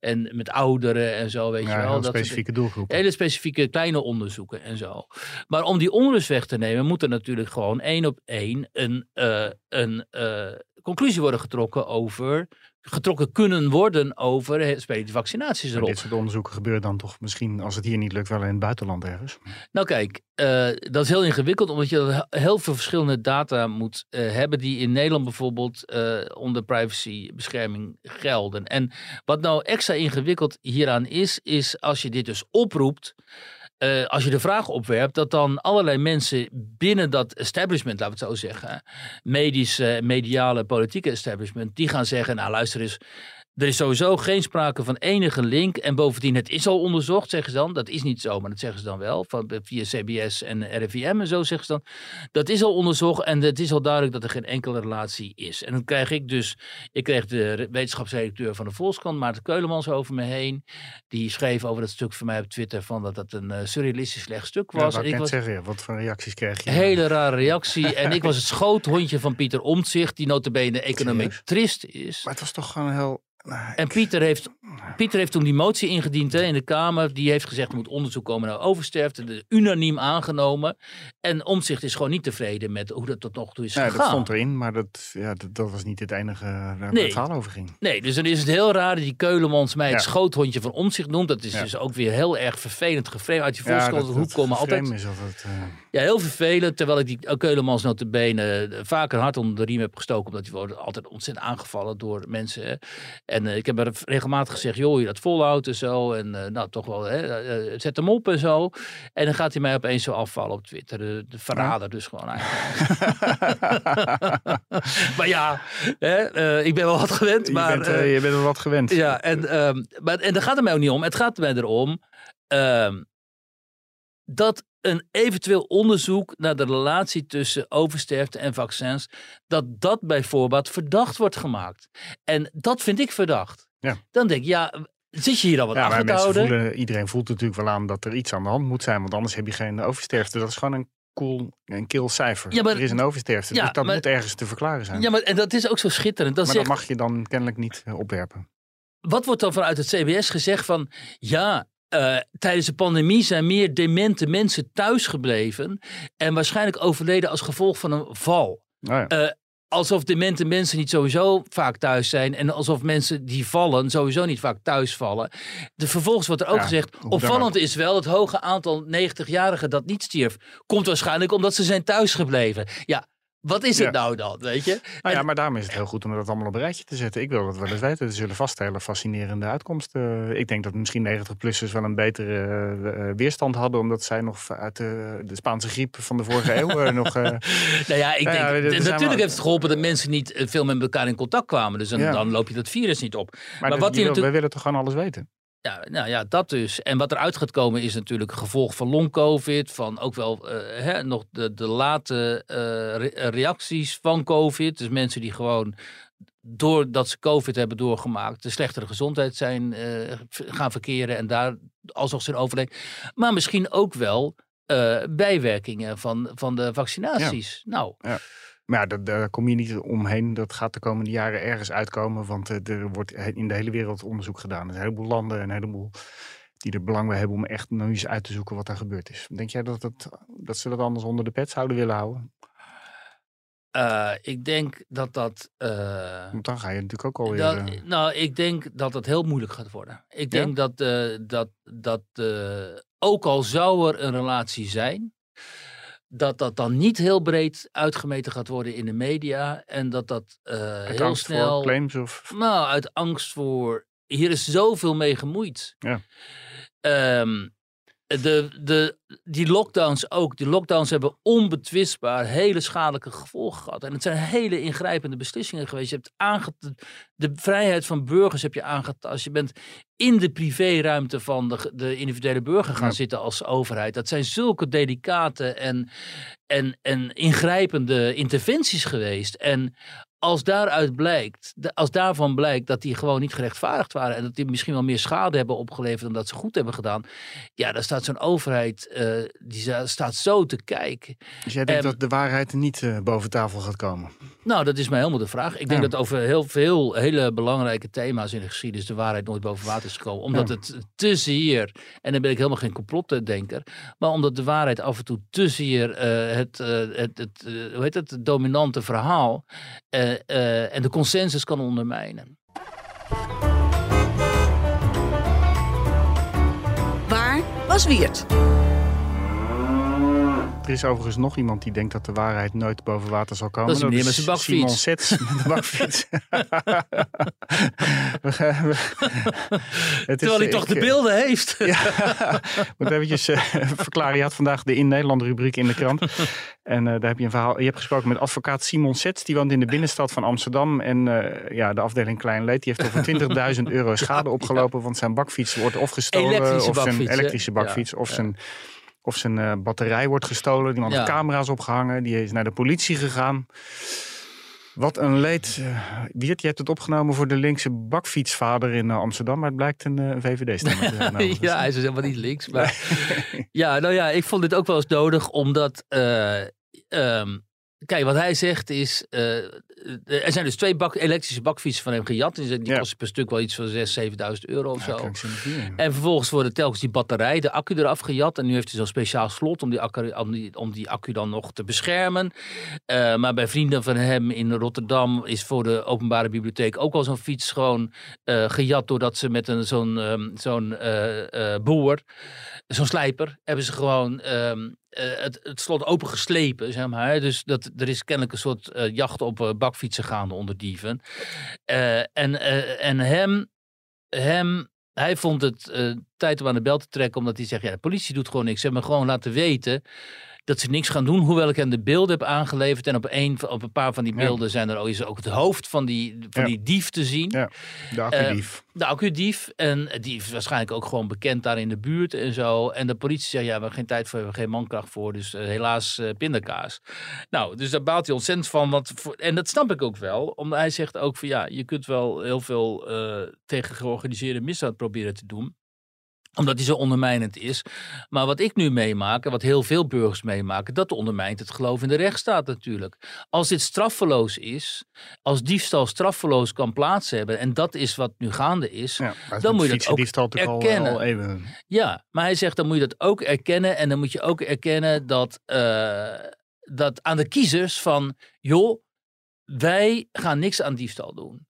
en met ouderen en zo, weet ja, je wel. Dat specifieke doelgroepen. Hele specifieke kleine onderzoeken en zo. Maar om die onrust weg te nemen, moet er natuurlijk gewoon één op één een, uh, een uh, conclusie worden getrokken over getrokken kunnen worden over spelen vaccinaties erop. Maar dit soort onderzoeken gebeuren dan toch misschien, als het hier niet lukt, wel in het buitenland ergens? Nou kijk, uh, dat is heel ingewikkeld, omdat je heel veel verschillende data moet uh, hebben die in Nederland bijvoorbeeld uh, onder privacybescherming gelden. En wat nou extra ingewikkeld hieraan is, is als je dit dus oproept, uh, als je de vraag opwerpt, dat dan allerlei mensen binnen dat establishment, laten we het zo zeggen, medische, mediale, politieke establishment, die gaan zeggen, nou luister eens, er is sowieso geen sprake van enige link. En bovendien, het is al onderzocht, zeggen ze dan. Dat is niet zo, maar dat zeggen ze dan wel. Van, via CBS en RIVM en zo zeggen ze dan. Dat is al onderzocht en het is al duidelijk dat er geen enkele relatie is. En dan krijg ik dus... Ik kreeg de wetenschapsredacteur van de Volkskrant, Maarten Keulemans, over me heen. Die schreef over dat stuk van mij op Twitter van dat dat een uh, surrealistisch slecht stuk was. Ja, ik was zeggen, wat voor reacties kreeg je? Hele rare reactie. en ik was het schoothondje van Pieter Omtzigt, die notabene econometrist is. Maar het was toch gewoon heel... Nou, en Pieter heeft, Pieter heeft toen die motie ingediend hè, in de Kamer. Die heeft gezegd er moet onderzoek komen naar oversterfte. De, unaniem aangenomen. En Omtzigt is gewoon niet tevreden met hoe dat tot nog toe is gegaan. dat stond erin, maar dat, ja, dat, dat was niet het enige waar nee. het verhaal over ging. Nee, dus dan is het heel raar dat die Keulemans mij het ja. schoothondje van Omtzigt noemt. Dat is ja. dus ook weer heel erg vervelend geframed uit die volkskrant. hoe komen altijd... Is altijd uh... Ja, heel vervelend. Terwijl ik die Keulemans notabene vaker hard onder de riem heb gestoken. Omdat die wordt altijd ontzettend aangevallen door mensen. Hè. En uh, ik heb er regelmatig gezegd, joh, je dat volhoudt en zo. En uh, nou, toch wel, hè, uh, zet hem op en zo. En dan gaat hij mij opeens zo afvallen op Twitter. De, de verrader ja. dus gewoon eigenlijk. maar ja, hè, ik ben wel wat gewend. Je, maar, bent, je bent wel wat gewend. Ja, en, um, maar, en daar gaat het mij ook niet om. Het gaat mij erom um, dat een eventueel onderzoek naar de relatie tussen oversterfte en vaccins, dat dat bij voorbaat verdacht wordt gemaakt. En dat vind ik verdacht. Ja. Dan denk ik, ja, zit je hier al wat ja, te houden? Voelen, iedereen voelt natuurlijk wel aan dat er iets aan de hand moet zijn, want anders heb je geen oversterfte. Dat is gewoon een cool, een kil cijfer. Ja, maar- er is een oversterfte, Ja, dus dat maar- moet ergens te verklaren zijn. Ja, maar en dat is ook zo schitterend. Dat maar zegt, dat mag je dan kennelijk niet eh, opwerpen. wat wordt dan vanuit het CBS gezegd van ja. Eh, tijdens de pandemie zijn meer demente mensen thuisgebleven en waarschijnlijk overleden als gevolg van een val. Ja. Eh, alsof demente mensen niet sowieso vaak thuis zijn. En alsof mensen die vallen sowieso niet vaak thuis vallen. De, vervolgens wordt er ook Ja, gezegd. Opvallend is wel het hoge aantal 90-jarigen dat niet stierf. Komt waarschijnlijk omdat ze zijn thuisgebleven. Ja, wat is het Ja. nou dan? Weet je? Nou ja, maar daarom is het heel goed om dat allemaal op een rijtje te zetten. Ik wil dat wel eens weten. Er zullen vast hele fascinerende uitkomsten. Ik denk dat misschien 90-plussers wel een betere eh, eh, weerstand hadden. Omdat zij nog uit de, de Spaanse griep van de vorige eeuw eh, nog... Nou ja, ik denk, ja, natuurlijk wel- heeft het geholpen dat mensen niet veel met elkaar in contact kwamen. Dus dan, Ja. dan loop je dat virus niet op. maar wat die natuurlijk- wij willen toch gewoon alles weten? Ja, nou ja, dat dus. En wat eruit gaat komen is natuurlijk een gevolg van long-covid. Van ook wel eh, hè, nog de, de late eh, re- reacties van covid. Dus mensen die gewoon doordat ze covid hebben doorgemaakt... de slechtere gezondheid zijn eh, gaan verkeren en daar alsnog zijn overleden. Maar misschien ook wel bijwerkingen van, van de vaccinaties. Nou, Ja. Maar ja, daar, daar kom je niet omheen. Dat gaat de komende jaren ergens uitkomen. Want eh, er wordt in de hele wereld onderzoek gedaan. Er zijn een heleboel landen en een heleboel die er belang bij hebben om echt nou eens uit te zoeken wat er gebeurd is. Denk jij dat, het, dat ze dat anders onder de pet zouden willen houden? Eh, ik denk dat dat. eh, Want dan ga je natuurlijk ook alweer... dat, nou, ik denk dat het heel moeilijk gaat worden. Ik Ja? denk dat, dat, dat ook al zou er een relatie zijn, dat dat dan niet heel breed uitgemeten gaat worden in de media. En dat dat uit heel angst snel. voor claims of... Nou, uit angst voor. Hier is zoveel mee gemoeid. Ja. Ehm, de, de, die lockdowns ook. Die lockdowns hebben onbetwistbaar hele schadelijke gevolgen gehad. En het zijn hele ingrijpende beslissingen geweest. Je hebt de vrijheid van burgers heb je aangetast. Je bent in de privéruimte van de, de individuele burger gaan Ja. zitten als overheid. Dat zijn zulke delicate en, en, en ingrijpende interventies geweest. En als daaruit blijkt, als daarvan blijkt dat die gewoon niet gerechtvaardigd waren en dat die misschien wel meer schade hebben opgeleverd dan dat ze goed hebben gedaan, ja, dan staat zo'n overheid, eh, die staat zo te kijken. Dus jij denkt Ehm, dat de waarheid niet eh, boven tafel gaat komen? Nou, dat is mij helemaal de vraag. Ik denk Ja. dat over heel veel hele belangrijke thema's in de geschiedenis de waarheid nooit boven water is gekomen. Omdat Ja. het te zeer, en dan ben ik helemaal geen complotdenker, maar omdat de waarheid af en toe te zeer eh, het, het, het, hoe heet het, het dominante verhaal eh, en de consensus kan ondermijnen. Waar was Wiert? Er is overigens nog iemand die denkt dat de waarheid nooit boven water zal komen. Dat is meneer met zijn bakfiets. Simon Sets met de bakfiets. Is, Terwijl hij toch ik, de eh, beelden heeft. Ja, moet eventjes eh, verklaren. Je had vandaag de In Nederland rubriek in de krant. En eh, daar heb je een verhaal. Je hebt gesproken met advocaat Simon Sets. Die woont in de binnenstad van Amsterdam. En ja, de afdeling Klein Leed. Die heeft over 20.000 euro schade opgelopen. Want zijn bakfiets wordt of gestolen. Elektrische of zijn elektrische bakfiets. Ja, of ja. Of zijn eh, batterij wordt gestolen. Die man Ja. heeft camera's opgehangen. Die is naar de politie gegaan. Wat een leed. eh, Wiert, je hebt het opgenomen voor de linkse bakfietsvader in eh, Amsterdam. Maar het blijkt een VVD-stemmer te zijn. overigens. ja, hij is dus helemaal niet links. Maar ja, nou ja, ik vond dit ook wel eens nodig, omdat. eh, ehm, kijk, wat hij zegt is. eh, er zijn dus twee bak, elektrische bakfietsen van hem gejat. Die die Ja. kosten per stuk wel iets van 6.000, 7.000 euro of Ja, zo. En vervolgens worden telkens die batterij, de accu eraf gejat. En nu heeft hij zo'n speciaal slot om die, accu, om, die, om die accu dan nog te beschermen. Eh, maar bij vrienden van hem in Rotterdam is voor de openbare bibliotheek ook al zo'n fiets gewoon eh, gejat. Doordat ze met een, zo'n, ehm, zo'n eh, eh, boer, zo'n slijper, hebben ze gewoon ehm, eh, het, het slot opengeslepen. Zeg maar. Dus dat, er is kennelijk een soort eh, jacht op eh, bakfietsen gaande onder dieven. Eh, en, eh, en hem, hem hij vond het eh, tijd om aan de bel te trekken, omdat hij zegt: ja, de politie doet gewoon niks. Ze hebben me gewoon laten weten dat ze niks gaan doen, hoewel ik hem de beelden heb aangeleverd. En op een, op een paar van die Ja. beelden zijn er ook, is ook het hoofd van die, van Ja. die dief te zien. Ja, de accudief. De accudief. En die is waarschijnlijk ook gewoon bekend daar in de buurt en zo. En de politie zegt, ja, we hebben geen tijd voor, we hebben geen mankracht voor. Dus eh, helaas eh, pindakaas. Nou, dus daar baalt hij ontzettend van. Want voor, en dat snap ik ook wel. Omdat hij zegt ook van, ja, je kunt wel heel veel eh, tegen georganiseerde misdaad proberen te doen omdat hij zo ondermijnend is. Maar wat ik nu meemaak, en wat heel veel burgers meemaken, dat ondermijnt het geloof in de rechtsstaat natuurlijk. Als dit straffeloos is, als diefstal straffeloos kan plaats hebben, en dat is wat nu gaande is, Ja, dan moet je dat natuurlijk al- erkennen. Al, eeuwen. ja, maar hij zegt dan moet je dat ook erkennen. En dan moet je ook erkennen dat, eh, dat aan de kiezers van, joh, wij gaan niks aan diefstal doen.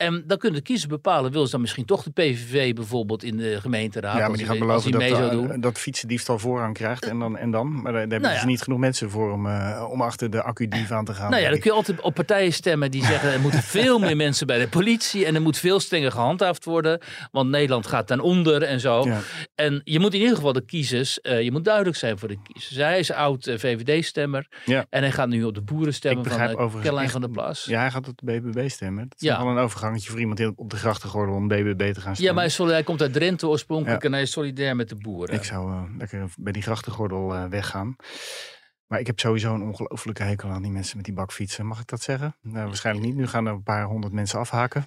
En dan kunnen de kiezers bepalen, wil ze dan misschien toch de PVV bijvoorbeeld in de gemeenteraad? Ja, maar die gaan beloven dat, de- dat fietsendiefstal voorrang krijgt. En dan. En dan. Maar daar, daar hebben Nou ze niet genoeg mensen voor om, eh, om achter de accudief aan te gaan. Nou ja, dan kun je altijd op partijen stemmen die zeggen er moeten veel meer mensen bij de politie en er moet veel strenger gehandhaafd worden, want Nederland gaat ten onder en zo. Ja. En je moet in ieder geval de kiezers, eh, je moet duidelijk zijn voor de kiezers. Hij is oud eh, VVD-stemmer Ja. en hij gaat nu op de boeren stemmen Ik van uh, Caroline van der Plas. Ja, hij gaat op de BBB stemmen. Dat is Ja. wel een overgangetje voor iemand op de grachtengordel om BBB te gaan Ja, stemmen. maar hij, hij komt uit Drenthe oorspronkelijk Ja. en hij is solidair met de boeren. Ik zou eh, lekker bij die grachtengordel eh, weggaan. Maar ik heb sowieso een ongelofelijke hekel aan die mensen met die bakfietsen. Mag ik dat zeggen? Nou, waarschijnlijk niet. Nu gaan er een paar honderd mensen afhaken.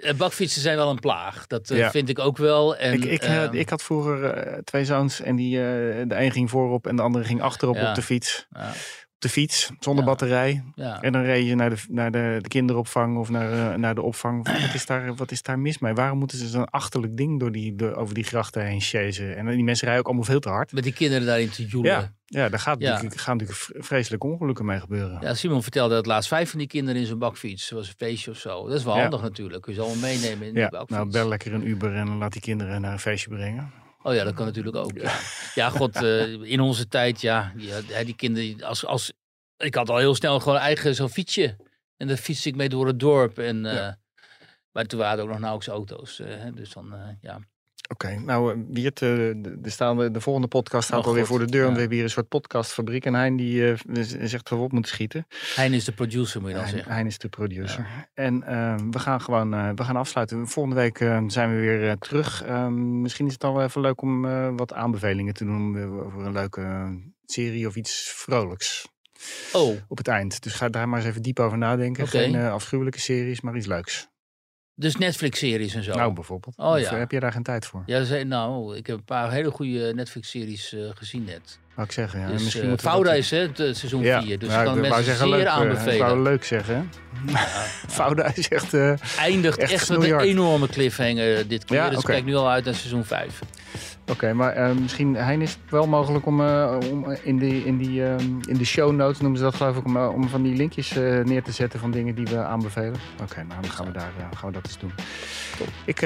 Eh, Bakfietsen zijn wel een plaag, dat Ja. vind ik ook wel. En, ik, ik, eh, ehm, ik had vroeger twee zoons en die, de een ging voorop en de andere ging achterop Ja. op de fiets. ja. De fiets, zonder Ja. batterij. Ja. En dan reed je naar de, naar de, de kinderopvang of naar, eh, naar de opvang. Wat is, daar, wat is daar mis mee? Waarom moeten ze zo'n achterlijk ding door die, door, over die grachten heen chasen? En die mensen rijden ook allemaal veel te hard. Met die kinderen daarin te joelen. Ja, ja daar gaat Ja. gaan natuurlijk vre- vreselijke ongelukken mee gebeuren. Ja, Simon vertelde dat laatst vijf van die kinderen in zijn bakfiets. Was een feestje of zo. Dat is wel handig natuurlijk. Kun je ze allemaal meenemen in die Ja, bakfiets. nou bel lekker een Uber en laat die kinderen naar een feestje brengen. Oh ja, dat kan natuurlijk ook. Ja, ja god, eh, in onze tijd, ja, die kinderen, als, als, ik had al heel snel gewoon eigen zo'n fietsje. En daar fietste ik mee door het dorp. En, eh, Maar toen waren er ook nog nauwelijks auto's. eh, hè, dus dan, eh, ja. Oké, nou eh, Wiert, eh, de, de, de, de volgende podcast staat Oh, alweer voor de deur. Want ja. we hebben hier een soort podcastfabriek. En Hein die eh, zegt dat we op moeten schieten. Hein is de producer, moet je dan Hein, zeggen. Hein is de producer. En eh, we gaan gewoon eh, we gaan afsluiten. Volgende week eh, zijn we weer eh, terug. Ehm, misschien is het dan wel even leuk om eh, wat aanbevelingen te doen eh, over een leuke eh, serie of iets vrolijks. Oh, Op het eind. Dus ga daar maar eens even diep over nadenken. Geen eh, afschuwelijke series, maar iets leuks. Dus Netflix-series en zo. Nou, bijvoorbeeld. Oh, ja. eh, heb je daar geen tijd voor? ja, nou, ik heb een paar hele goede Netflix-series eh, gezien net. Wou ik zeggen. Ja. dus, Misschien eh, Fouda dat- is hè, het, eh, seizoen Ja, 4. Dus ja, ik kan mensen zeggen zeer leuk, eh, aanbevelen. Ik wou leuk zeggen. hè? Fouda is echt... eh, Eindigt Echt echt, met een enorme cliffhanger dit keer. Ja, dus kijk nu al uit naar seizoen 5. Oké, maar misschien, Hein, is het wel mogelijk om, om in, die, in, die, in de show notes, noemen ze dat geloof ik, om, om van die linkjes neer te zetten van dingen die we aanbevelen? Oké, nou dan gaan we, daar, gaan we dat eens doen. Ik,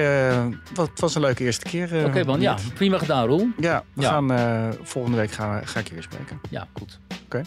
wat, het was een leuke eerste keer. Oké man, ja, prima gedaan Roel. Ja, we Ja. gaan, volgende week gaan we, ga, ik je weer spreken. Ja, goed. Oké.